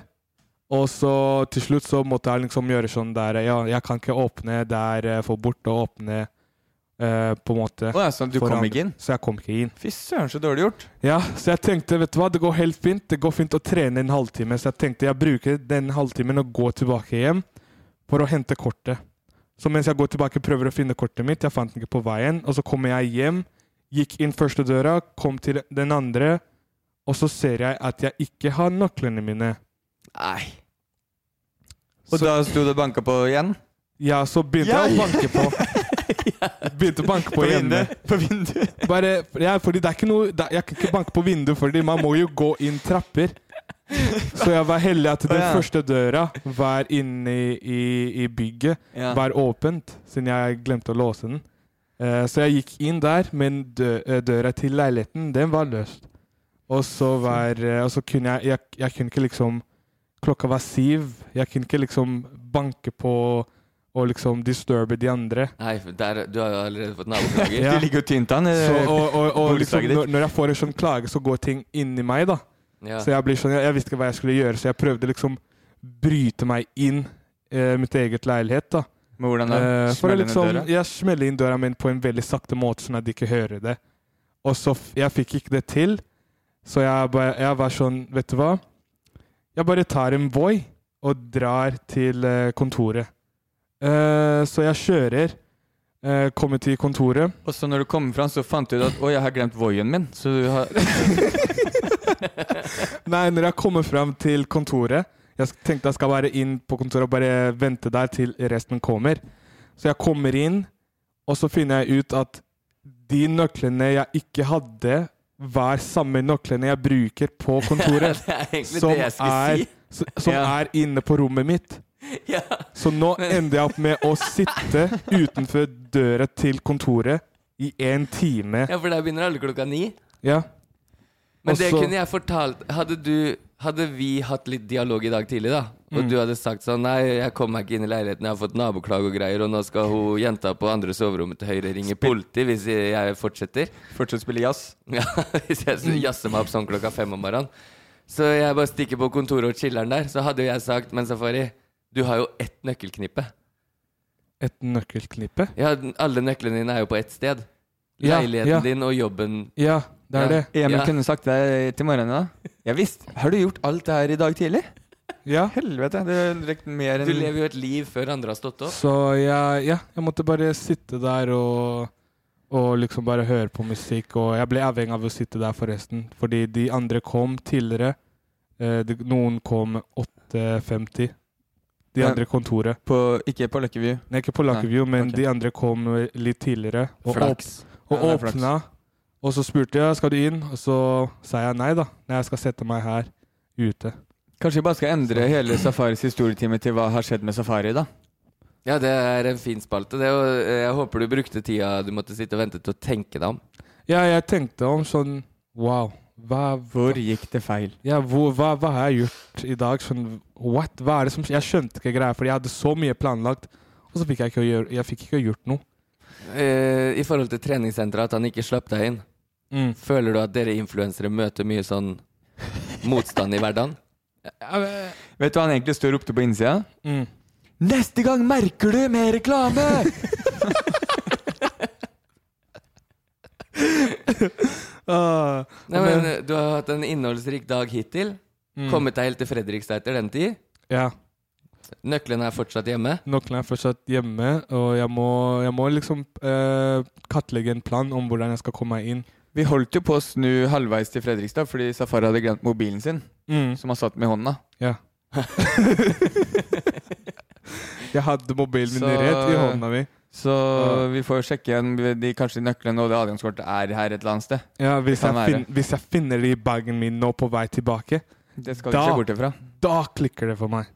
Og så til slutt så måtte jeg liksom gjøre sånn der Ja, jeg kan ikke åpne der Få for bort og åpne eh, på en måte. Oh, ja, sånn, du kom ikke inn? Så jeg kom ikke inn. Fy søren, så dårlig gjort. Ja, så jeg tenkte, vet du hva, det går helt fint. Det går fint å trene en halvtime. Så jeg tenkte jeg bruker den halvtimen og går tilbake hjem for å hente kortet. Så mens jeg går tilbake prøver å finne kortet mitt, jeg fant den ikke på veien, og så kommer jeg hjem, gikk inn første døra, kom til den andre, og så ser jeg at jeg ikke har nøklene mine. Nei. Og da sto du og banka på igjen? Ja, så begynte jeg å banke på. Begynte å banke på, På vinduet? På vinduet? Bare, ja, fordi det er ikke noe det, Jeg kan ikke banke på vinduet, fordi man må jo gå inn trapper. Så jeg var heldig at den oh, ja. første døra var inne i, i, i bygget. Ja. Var åpent, siden jeg glemte å låse den. Uh, så jeg gikk inn der, men dø, eh, døra til leiligheten, den var løst. Og så var uh, Og så kunne jeg, jeg Jeg kunne ikke liksom Klokka var siv. Jeg kunne ikke liksom banke på og liksom disturbe de andre. Nei, der, du har jo allerede fått naboklager. Ja. De ligger jo tynt an. Så, og og, og liksom, når, når jeg får en sånn klage, så går ting inni meg, da. Ja. Så jeg blir sånn, jeg, jeg visste ikke hva jeg skulle gjøre, så jeg prøvde liksom bryte meg inn eh, mitt eget leilighet. da. Men hvordan da? Eh, Smelle inn liksom, døra? Jeg smeller inn døra, men på en veldig sakte måte, sånn at de ikke hører det. Og så f Jeg fikk ikke det til, så jeg, jeg var sånn Vet du hva? Jeg bare tar en Voi og drar til eh, kontoret. Eh, så jeg kjører, eh, kommer til kontoret. Og så når du kommer fram, så fant du ut at 'Å, jeg har glemt voien min'. Så du har Nei, når jeg kommer fram til kontoret Jeg tenkte jeg skal være inn på kontoret og bare vente der til resten kommer. Så jeg kommer inn, og så finner jeg ut at de nøklene jeg ikke hadde, var samme nøklene jeg bruker på kontoret. som det jeg er, si. Som Ja. er inne på rommet mitt. Ja. Så nå ender jeg opp med å sitte utenfor døra til kontoret i en time. ja, for der begynner alle klokka ni. Ja. Men det kunne jeg fortalt Hadde du Hadde vi hatt litt dialog i dag tidlig, da, og Mm. du hadde sagt sånn Nei, jeg kom meg ikke inn i leiligheten, jeg har fått naboklag og greier, og nå skal hun jenta på andre soverommet til høyre ringe politi hvis jeg fortsetter. Fortsett å spille jazz. Ja, hvis jeg jazzer meg opp sånn klokka fem om morgenen. Så jeg bare stikker på kontoret og chiller'n der. Så hadde jo jeg sagt, men Safari, du har jo ett nøkkelknippe. Et nøkkelknippe? Ja, alle nøklene dine er jo på ett sted. Ja, Leiligheten ja. din og jobben. Ja, det er Ja. det. Emil Ja. kunne sagt det til morgenen da. Ja visst. Har du gjort alt det her i dag tidlig? Ja. Helvete. Det er mer enn Du lever jo et liv før andre har stått opp. Så jeg, ja, jeg måtte bare sitte der og, og liksom bare høre på musikk. Og jeg ble avhengig av å sitte der, forresten. Fordi de andre kom tidligere. Eh, de, noen kom 8.50. De Ja. andre kontoret. På, ikke på Lucky View. Nei, ikke på Lucky View, men okay. de andre kom litt tidligere. Og, Flaks. åp og Ja, åpna. Og så spurte jeg skal du inn, og så sa jeg nei, da. Nei, jeg skal sette meg her ute. Kanskje vi bare skal endre hele Safaris historietime til hva har skjedd med Safari, da? Ja, det er en fin spalte. Det, og jeg håper du brukte tida du måtte sitte og vente til å tenke deg om. Ja, jeg tenkte om sånn Wow. Hva, Hvor gikk det feil? Ja, hvor, hva, hva har jeg gjort i dag? Sånn, what? Hva er det som Jeg skjønte ikke greia, for jeg hadde så mye planlagt, og så fikk jeg ikke gjøre Jeg fikk ikke gjort noe. Eh, I forhold til treningssenteret, at han ikke slapp deg inn. Mm. Føler du at dere influensere møter mye sånn motstand i hverdagen? Vet du hva han egentlig står og ropte på innsida? Mm. Neste gang merker du med reklame! Ah, Nei, men eh, Du har hatt en innholdsrik dag hittil. Mm. Kommet deg helt til Fredrikstad etter den tid. Ja. Nøklene er fortsatt hjemme. Nøkkelen er fortsatt hjemme, og jeg må, jeg må liksom eh, kartlegge en plan om hvordan jeg skal komme meg inn. Vi holdt jo på å snu halvveis til Fredrikstad fordi Safari hadde glemt mobilen sin, Mm. som han satt med i hånda. Ja. jeg hadde mobilen min rett i hånda mi. Så Ja. vi får sjekke igjen de, kanskje nøklene og det adgangskortet er her et eller annet sted. Ja, hvis, jeg fin, hvis jeg finner det i bagen min nå på vei tilbake, Det skal ifra. da klikker det for meg.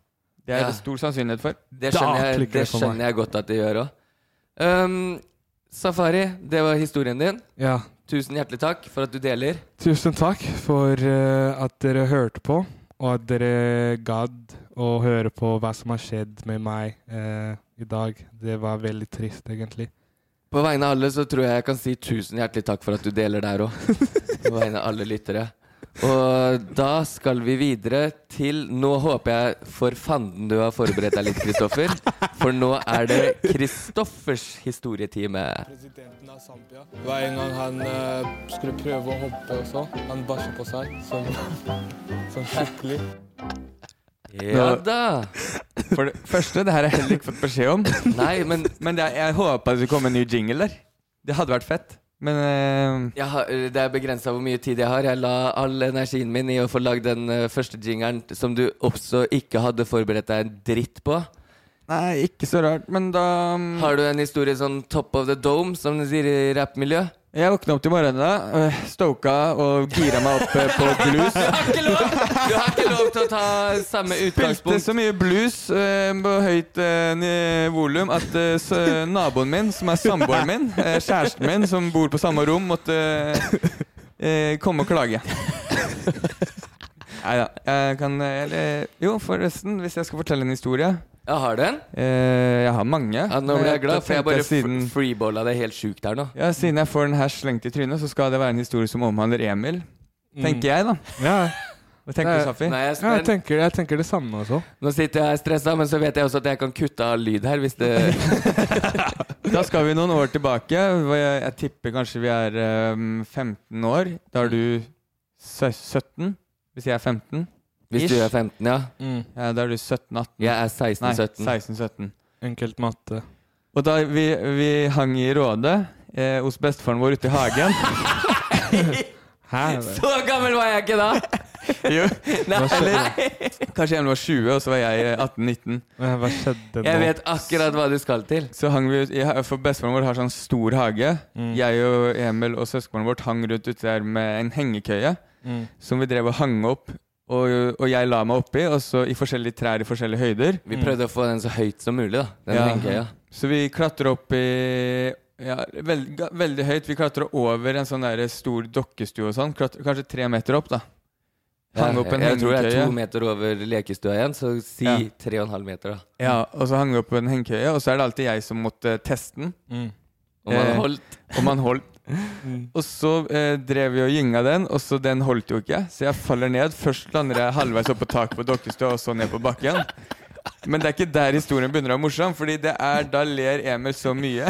Det er Ja. det stor sannsynlighet for. Det skjønner, jeg, det skjønner jeg godt at det gjør òg. Um, Safari, det var historien din. Ja. Tusen hjertelig takk for at du deler. Tusen takk for uh, at dere hørte på, og at dere gadd å høre på hva som har skjedd med meg uh, i dag. Det var veldig trist, egentlig. På vegne av alle så tror jeg jeg kan si tusen hjertelig takk for at du deler der òg. På vegne av alle lyttere. Og da skal vi videre til Nå håper jeg for fanden du har forberedt deg litt, Kristoffer. For nå er det Kristoffers historietime. Presidenten av Zambia. Det var en gang han uh, skulle prøve å hoppe også. Han bæsja på seg som, som skikkelig. Ja da. For det første, det her har jeg heller ikke fått beskjed om. Nei, men Men det, jeg håpa det skulle komme en ny jingle der. Det hadde vært fett. Men uh... har, det er begrensa hvor mye tid jeg har. Jeg la all energien min i å få lagd den eh, første jingeren som du også ikke hadde forberedt deg en dritt på. Nei, ikke så rart. Men da mm, Har du en historie sånn top of the dome, som de sier i rappmiljø? Jeg våkna opp til morgenen, da, stoka og gira meg opp eh, på blues. Du har ikke lov, du har lov til å ta samme utgangspunkt. Spilte så mye blues uh, på høyt uh, volum at uh, s- naboen min, som er samboeren min, uh, kjæresten min, som bor på samme rom, måtte eh, komme og klage. Nei da. Jeg kan eller, Jo, forresten, hvis jeg skal fortelle en historie Jeg har den. eh, Jeg har mange. Ja, nå ble jeg glad, for jeg bare siden, freeballa det helt sjukt her nå. ja, siden jeg får den her slengt i trynet, så skal det være en historie som omhandler Emil. Tenker jeg, da. Ja, Hva tenker du, Safi? Nå er jeg ja jeg, tenker, jeg tenker det samme også. Nå sitter jeg stressa, men så vet jeg også at jeg kan kutte av lyd her hvis det Da skal vi noen år tilbake. Jeg, jeg tipper kanskje vi er um, 15 år. Da er du 17, hvis jeg er 15. Hvis du er 15, ja. Ja, da er du 17-18. Jeg er 16-17. Nei, 16-17. Enkelt matte. Og da vi, vi hang i Råde eh, hos bestefaren vår ute i hagen Hæ? Så gammel var jeg ikke da! Jo, Nei. eller Kanskje Emil var 20, og så var jeg 18-19. Hva hva skjedde nå? Jeg vet akkurat hva du skal til. Så hang vi ut i For bestefaren vår har sånn stor hage. Mm. Jeg og Emil og søskenbarnet vårt hang rundt ute der med en hengekøye. Mm. Som vi drev og hang opp. Og, og jeg la meg oppi, og så i forskjellige trær i forskjellige høyder. Vi prøvde å få den så høyt som mulig, da. Den Ja. hengekøya. Så vi klatrer opp i Ja, veld, veldig høyt. Vi klatra over en sånn der stor dokkestue og sånn. Klatra, kanskje tre meter opp, da. Hang opp en jeg tror jeg er to meter over lekestua igjen, så si Ja. tre og en halv meter, da. Ja, og så hang vi opp en hengekøye, og så er det alltid jeg som måtte teste den. Og man Eh, holdt. Og man holdt. Og så eh, drev vi og gynga den, og så den holdt jo ikke. Så jeg faller ned. Først lander jeg halvveis opp på taket på dokkestua, og så ned på bakken. Men det er ikke der historien begynner å være morsom, Fordi det er da ler Emil så mye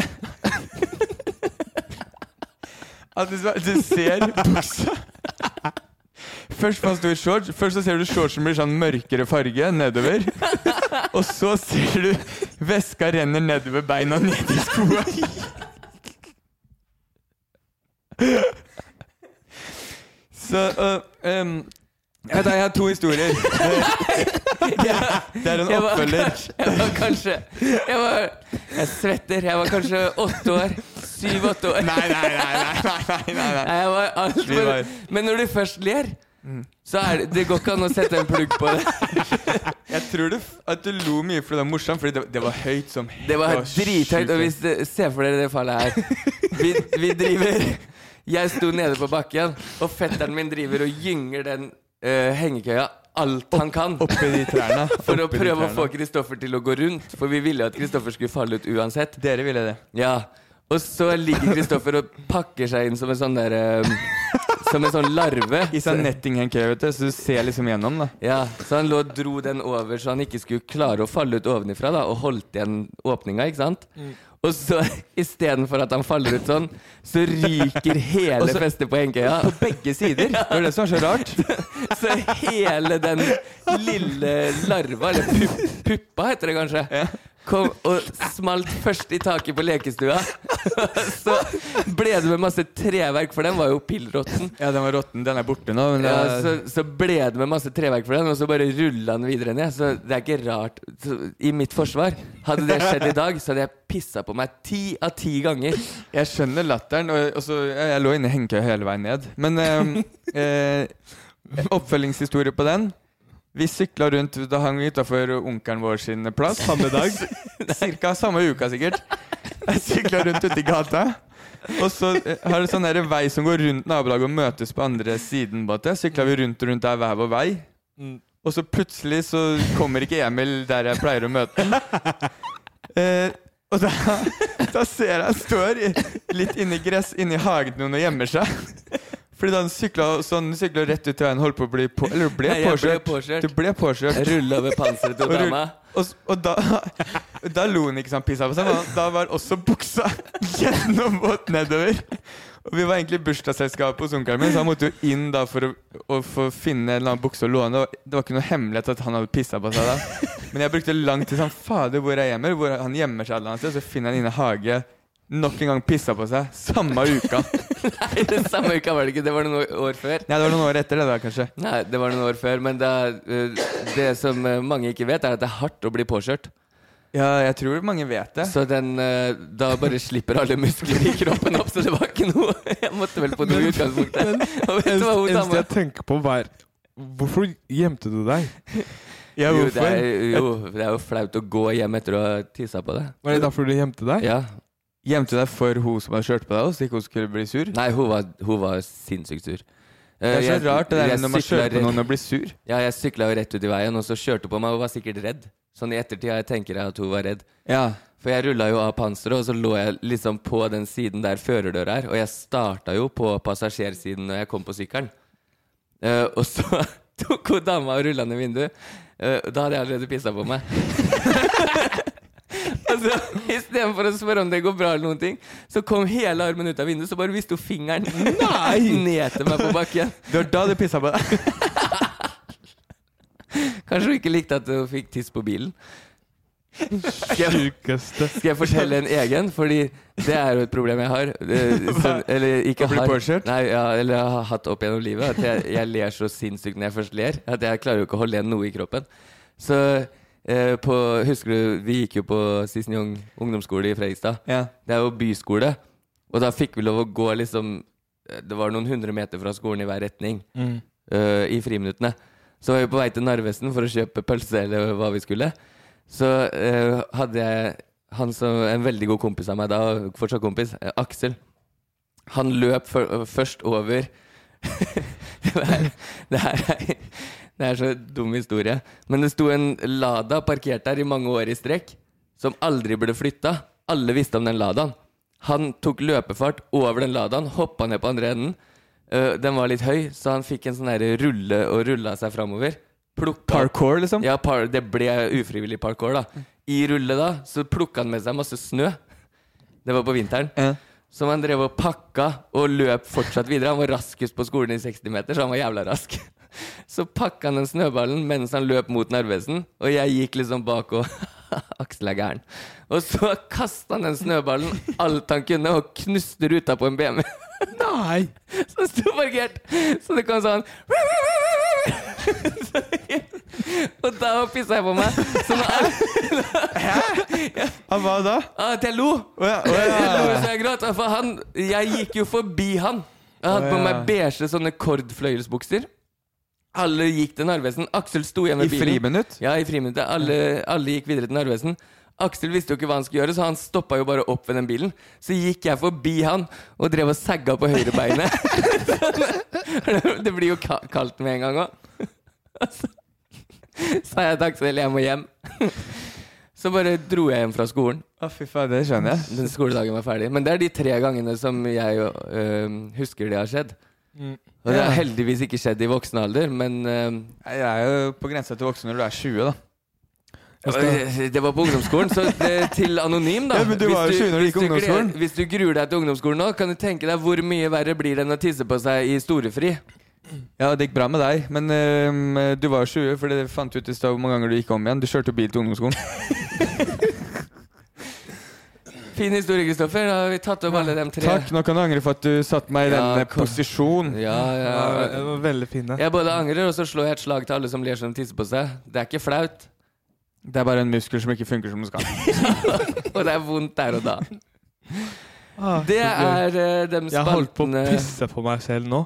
at du, du ser buksa Først fant du shorts. Først så ser du shortsen blir sånn mørkere farge nedover. Og så ser du væska renner nedover beina og ned i skoa. Så uh, um, jeg, jeg har to historier. Det er en oppfølger. Jeg var kanskje Jeg, var, jeg svetter. Jeg var kanskje åtte år. Syv-åtte år. Nei, nei, nei. nei, nei, nei, nei. Jeg var alt Vi Men når du først ler, så er det Det går ikke an å sette en plugg på det. Jeg tror du, at du lo mye fordi det var morsomt, fordi det, det var høyt som Det var drithøyt. Og hvis det, Se for dere det fallet her. Vi, vi driver Jeg sto nede på bakken, og fetteren min driver og gynger den uh, hengekøya alt han kan. Oppi de trærne. For å prøve å få Kristoffer til å gå rundt. For vi ville at Kristoffer skulle falle ut uansett. Dere ville det. Ja. Og så ligger Kristoffer og pakker seg inn som en sånn der eh, Som en sånn larve. I sånn nettinghengekøye, vet du, så du ser liksom gjennom, da. Ja, Så han lå og dro den over så han ikke skulle klare å falle ut ovenifra, da, og holdt igjen åpninga, ikke sant? Og så istedenfor at han faller ut sånn, så ryker hele så- festet på hengekøya. På begge sider. Det er det som er så rart. Så hele den lille larva, eller puppa heter det kanskje, kom og smalt først i taket på lekestua. Så ble det med masse treverk, for den var jo pillråtten. Ja, den var råtten. Den er borte nå. Men det Ja, så, så ble det med masse treverk for den, og så bare rulla den videre ned. Så det er ikke rart. Så, I mitt forsvar, hadde det skjedd i dag, så hadde jeg pissa på meg ti av ti ganger. Jeg skjønner latteren. Og, og så, jeg, jeg lå inne i hengekøya hele veien ned. Men eh, eh, oppfølgingshistorie på den. Vi sykla rundt, da hang utafor onkelen vår sin plass. Samme dag? Cirka samme uka, sikkert. Jeg sykla rundt ute i gata. Og så eh, har det sånn der vei som går rundt nabolaget og møtes på andre siden. på. Sykla vi rundt og rundt der hver vår vei. Og så plutselig så kommer ikke Emil der jeg pleier å møte ham. Eh, og da, da ser jeg han står litt inni gress inni hagen og gjemmer seg. Fordi da han sykla sånn, sykla rett ut til veien, holdt på å bli på, Eller ble Nei, jeg ble påkjørt. Du ble påkjørt. Rulla over panseret til dama. Og, og da, da lo han ikke sånn pissa på seg, men da var også buksa gjennomvåt nedover. Og vi var egentlig i bursdagsselskapet hos onkelen min, så han måtte jo inn da for å, å få finne en eller annen bukse å låne. Det var ikke noe hemmelighet at han hadde pissa på seg da. Men jeg brukte lang tid sånn Fader, hvor er gjemmer, Hvor han gjemmer seg eller annet sted. Så finner han inne i hage. Nok en gang pissa på seg. Samme uka. Nei, det samme uka var det ikke. Det var noen år før. Nei, det var noen år etter det, da, kanskje. Nei, det var noen år før. Men det, eh, det som eh, mange ikke vet, er at det er hardt å bli påkjørt. Ja, jeg tror mange vet det. Så den eh, Da bare slipper alle muskler i kroppen opp, så det var ikke noe Jeg måtte vel på noe i utgangspunktet. Og vet du hva hun eneste dama jeg tenker på, var Hvorfor gjemte du deg? Ja, jo, det er, jo, det er jo flaut å gå hjem etter å ha tissa på det. Var det derfor du gjemte deg? Ja. Gjemte du deg for hun som hadde kjørt på deg, så ikke hun skulle bli sur? Nei, hun var, hun var sinnssykt sur. Det er så Eh, jeg- rart det der jeg når man kjører på noen og blir sur. Ja, jeg sykla jo rett ut i veien, og så kjørte hun på meg og var sikkert redd. Sånn i ettertid jeg tenker jeg at hun var redd. Ja. For jeg rulla jo av panseret, og så lå jeg liksom på den siden der førerdøra er. Og jeg starta jo på passasjersiden når jeg kom på sykkelen. Uh, og så tok hun dama og rulla ned vinduet. Uh, da hadde jeg allerede pissa på meg. og så Istedenfor å spørre om det går bra, eller noen ting så kom hele armen ut av vinduet, så bare viste hun fingeren ned til meg på bakken. Det var da du pissa på deg. Kanskje hun ikke likte at hun fikk tiss på bilen. Skal jeg, skal jeg fortelle en egen? Fordi det er jo et problem jeg har. Eh, Så, eller ikke har. Nei, ja, eller jeg har hatt opp gjennom livet. At jeg, jeg ler så sinnssykt når jeg først ler. At jeg klarer jo ikke å holde igjen noe i kroppen. Så eh, på Husker du, vi gikk jo på Sisnjong ungdomsskole i Fredrikstad. Ja. Det er jo byskole. Og da fikk vi lov å gå liksom Det var noen hundre meter fra skolen i hver retning eh, i friminuttene. Så var vi på vei til Narvesen for å kjøpe pølse eller hva vi skulle. Så uh, hadde jeg han som En veldig god kompis av meg da, fortsatt kompis, eh, Aksel. Han løp før- først over det, her, det, her er, det er så dum historie. Men det sto en Lada parkert der i mange år i strekk, som aldri ble flytta. Alle visste om den Ladaen. Han tok løpefart over den Ladaen, hoppa ned på andre enden. Uh, den var litt høy, så han fikk en sånn rulle og rulla seg framover. Parkour, liksom? Ja, par, det ble ufrivillig parkour, da. I rulle da, så plukka han med seg masse snø. Det var på vinteren. Som han drev og pakka og løp fortsatt videre. Han var raskest på skolen i 60 meter, så han var jævla rask. Så pakka han den snøballen mens han løp mot Narvesen, og jeg gikk liksom bak og Aksel er gæren. Og så kasta han den snøballen alt han kunne, og knuste ruta på en BMW. Nei! Som sto parkert. Så det kom sånn Og da pissa jeg på meg. Så når Han hva da? At jeg lo. ja. Jeg lo så jeg gråt. For han Jeg gikk jo forbi han. Jeg hadde på meg beige sånne kordfløyelsbukser. Alle gikk til Narvesen. Aksel sto igjen I bilen. I friminutt? Ja, i friminuttet. Alle, alle gikk videre til Narvesen. Aksel visste jo ikke hva han skulle gjøre, så han stoppa jo bare opp ved den bilen. Så gikk jeg forbi han og drev og sagga på høyrebeinet. det blir jo kaldt med en gang òg. Så sa jeg til Aksel jeg må hjem. Så bare dro jeg hjem fra skolen. Å, fy faen, det skjønner jeg. Den skoledagen var ferdig. Men det er de tre gangene som jeg øh, husker det har skjedd. Mm. Og det har heldigvis ikke skjedd i voksen alder, men uh, Jeg er jo på grensa til voksen når du er 20, da. Det var på ungdomsskolen, så det, til anonym, da. Ja, men du var jo 20 når du gikk ungdomsskolen. Hvis du gruer deg til ungdomsskolen nå, kan du tenke deg hvor mye verre blir det enn å tisse på seg i storefri. Ja, det gikk bra med deg, men uh, du var jo 20, for det fant ut i stad hvor mange ganger du gikk om igjen. Du kjørte jo bil til ungdomsskolen. Fin historie, Kristoffer. Da har vi tatt opp alle de tre. Takk, nå kan du angre for at du satte meg i Ja, denne posisjonen. posisjon. Ja, ja. Det var veldig fine. Jeg både angrer, og så slår jeg et slag til alle som ler som tisser på seg. Det er ikke flaut. Det er bare en muskel som ikke funker som den skal. og det er vondt der og da. Ah, Det er uh, de Jeg holdt på å pisse på meg selv nå.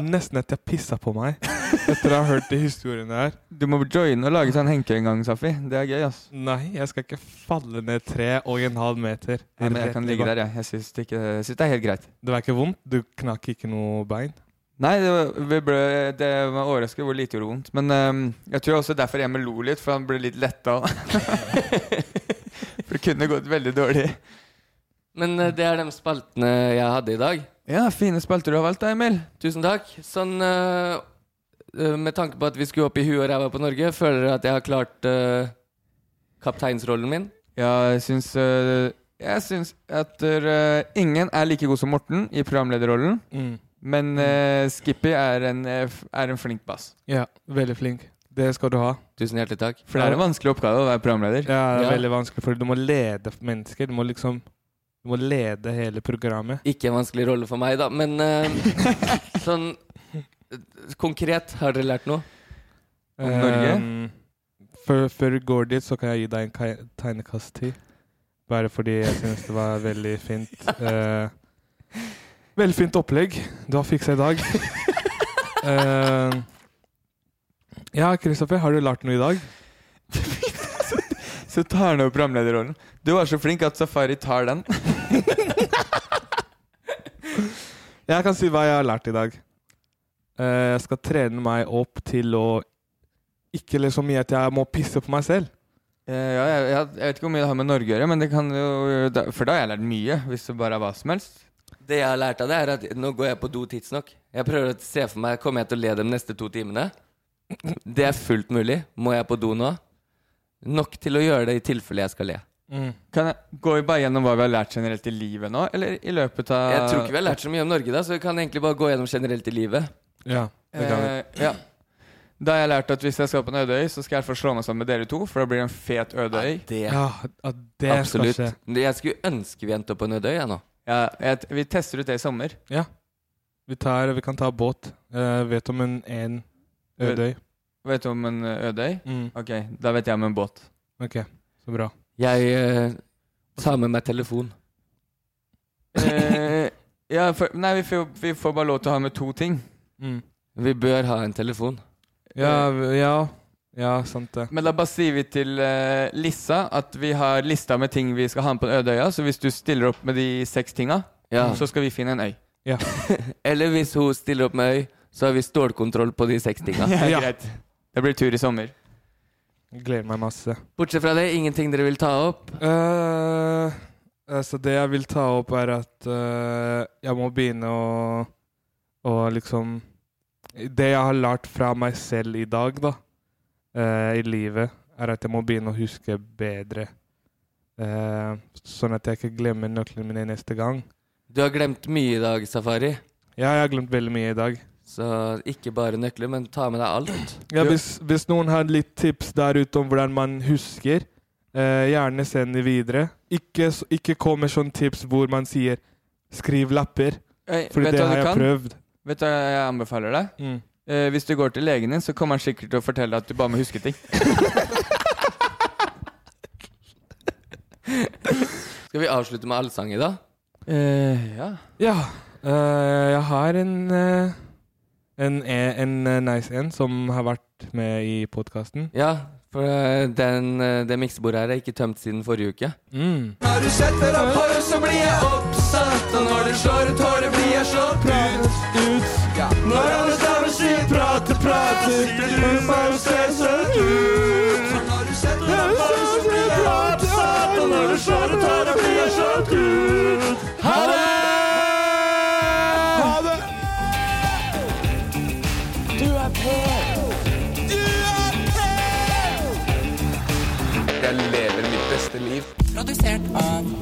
Nesten at jeg pissa på meg etter å ha hørt de historiene her. Du må joine og lage sånn henke en gang, Safi. Det er gøy, ass. Nei, jeg skal ikke falle ned tre og en halv meter. Nei, men jeg kan ligge der, jeg. Jeg syns det, ikke- jeg syns det er helt greit. Det var ikke vondt? Du knakk ikke noe bein? Nei, det var, ble, det var overraskende hvor lite gjorde vondt. Men um, jeg tror også derfor Emil lo litt, for han ble litt letta. for det kunne gått veldig dårlig. Men eh, det er de spaltene jeg hadde i dag. Ja, fine spalter du har valgt da, Emil. Tusen takk. Sånn eh, Med tanke på at vi skulle opp i huet og ræva på Norge, føler dere at jeg har klart uh, kapteinsrollen min? Ja, jeg syns uh, Jeg syns at uh, ingen er like god som Morten i programlederrollen. Mm. Men øh, Skippy er en, er en flink bass. Ja, veldig flink. Det skal du ha. Tusen hjertelig takk. For det er en vanskelig oppgave å være programleder. Ja, det er Ja. veldig vanskelig, for du må lede mennesker. Du må liksom Du må lede hele programmet. Ikke en vanskelig rolle for meg, da. Men eh, sånn eh, konkret, har dere lært noe? Om Norge? Um, før, før du går dit, så kan jeg gi deg en tegnekast til. Bare fordi jeg synes det var veldig fint. Uh, veldig fint opplegg du har fiksa i dag. Uh, ja, Kristoffer, har du lært noe i dag? Så tar han over programlederrollen. Du var så flink at Safari tar den. Jeg kan si hva jeg har lært i dag. Eh, jeg skal trene meg opp til å ikke le så mye at jeg må pisse på meg selv. Eh, ja, jeg, jeg, jeg vet ikke hvor mye det har med Norge å gjøre, men det kan jo For da har jeg lært mye, hvis det bare er hva som helst. Det jeg har lært av det, er at nå går jeg på do tidsnok. Jeg prøver å se for meg Kommer jeg til å le de neste to timene? Det er fullt mulig. Må jeg på do nå? Nok til å gjøre det i tilfelle jeg skal le. Kan jeg gå bare gjennom hva vi har lært generelt i livet nå, eller i løpet av Jeg tror ikke vi har lært så mye om Norge, da, så vi kan egentlig bare gå gjennom generelt i livet. Ja, det kan vi. Eh, ja. Da har jeg lært at hvis jeg skal på en ødeøy, så skal jeg fall slå meg sammen med dere to, for da blir det en fet ødeøy. Det Ja, at det Absolutt. skal skje. Jeg skulle ønske vi endte opp på en ødeøy, jeg nå. Ja, jeg, vi tester ut det i sommer. Ja. Vi, tar, vi kan ta båt. Jeg vet om en, én ødeøy. Vet du om en ødeøy? Mm. Ok, da vet jeg om en båt. Ok, så bra. Jeg eh, tar med meg telefon. Eh, ja, for, nei, vi får, vi får bare lov til å ha med to ting. Mm. Vi bør ha en telefon. Ja, ja. Ja, sant det. Men da bare sier vi til eh, Lissa at vi har lista med ting vi skal ha med på den øde øya. Så hvis du stiller opp med de seks tinga, Ja. så skal vi finne en øy. Ja. Eller hvis hun stiller opp med øy, så har vi stålkontroll på de seks tinga. Ja, Ja. greit. Det blir tur i sommer. Jeg gleder meg masse. Bortsett fra det, ingenting dere vil ta opp? Eh, altså det jeg vil ta opp, er at eh, jeg må begynne å, å liksom Det jeg har lært fra meg selv i dag, da, uh, i livet, er at jeg må begynne å huske bedre. Uh, sånn at jeg ikke glemmer nøklene mine neste gang. Du har glemt mye i dag, Safari. Ja, jeg har glemt veldig mye i dag. Så ikke bare nøkler, men ta med deg alt. Ja, hvis, hvis noen har litt tips der ute om hvordan man husker, eh, gjerne send det videre. Ikke, ikke kom med sånn tips hvor man sier 'skriv lapper', for det har jeg kan? prøvd. Vet du hva jeg anbefaler deg? Mm. Eh, hvis du går til legen din, så kommer han sikkert til å fortelle at du bare må huske ting. Skal vi avslutte med allsang i dag? Eh, ja. Ja. eh, jeg har en eh, en, e- en eh, nice en som har vært med i podkasten. Ja, for eh, den, eh, det miksebordet her er ikke tømt siden forrige uke. Mm. Når du setter opp håret, så blir jeg oppsatt. Og når du slår ut håret, Når alle sammen sier prate, prate, sier du bare ser søt ut. Når du setter deg bare, så blir jeg oppsatt. Og når du slår ut håret, blir jeg slått ut. Ha det! Ha det! Du er på! Du er på! Jeg lever mitt beste liv. Produsert av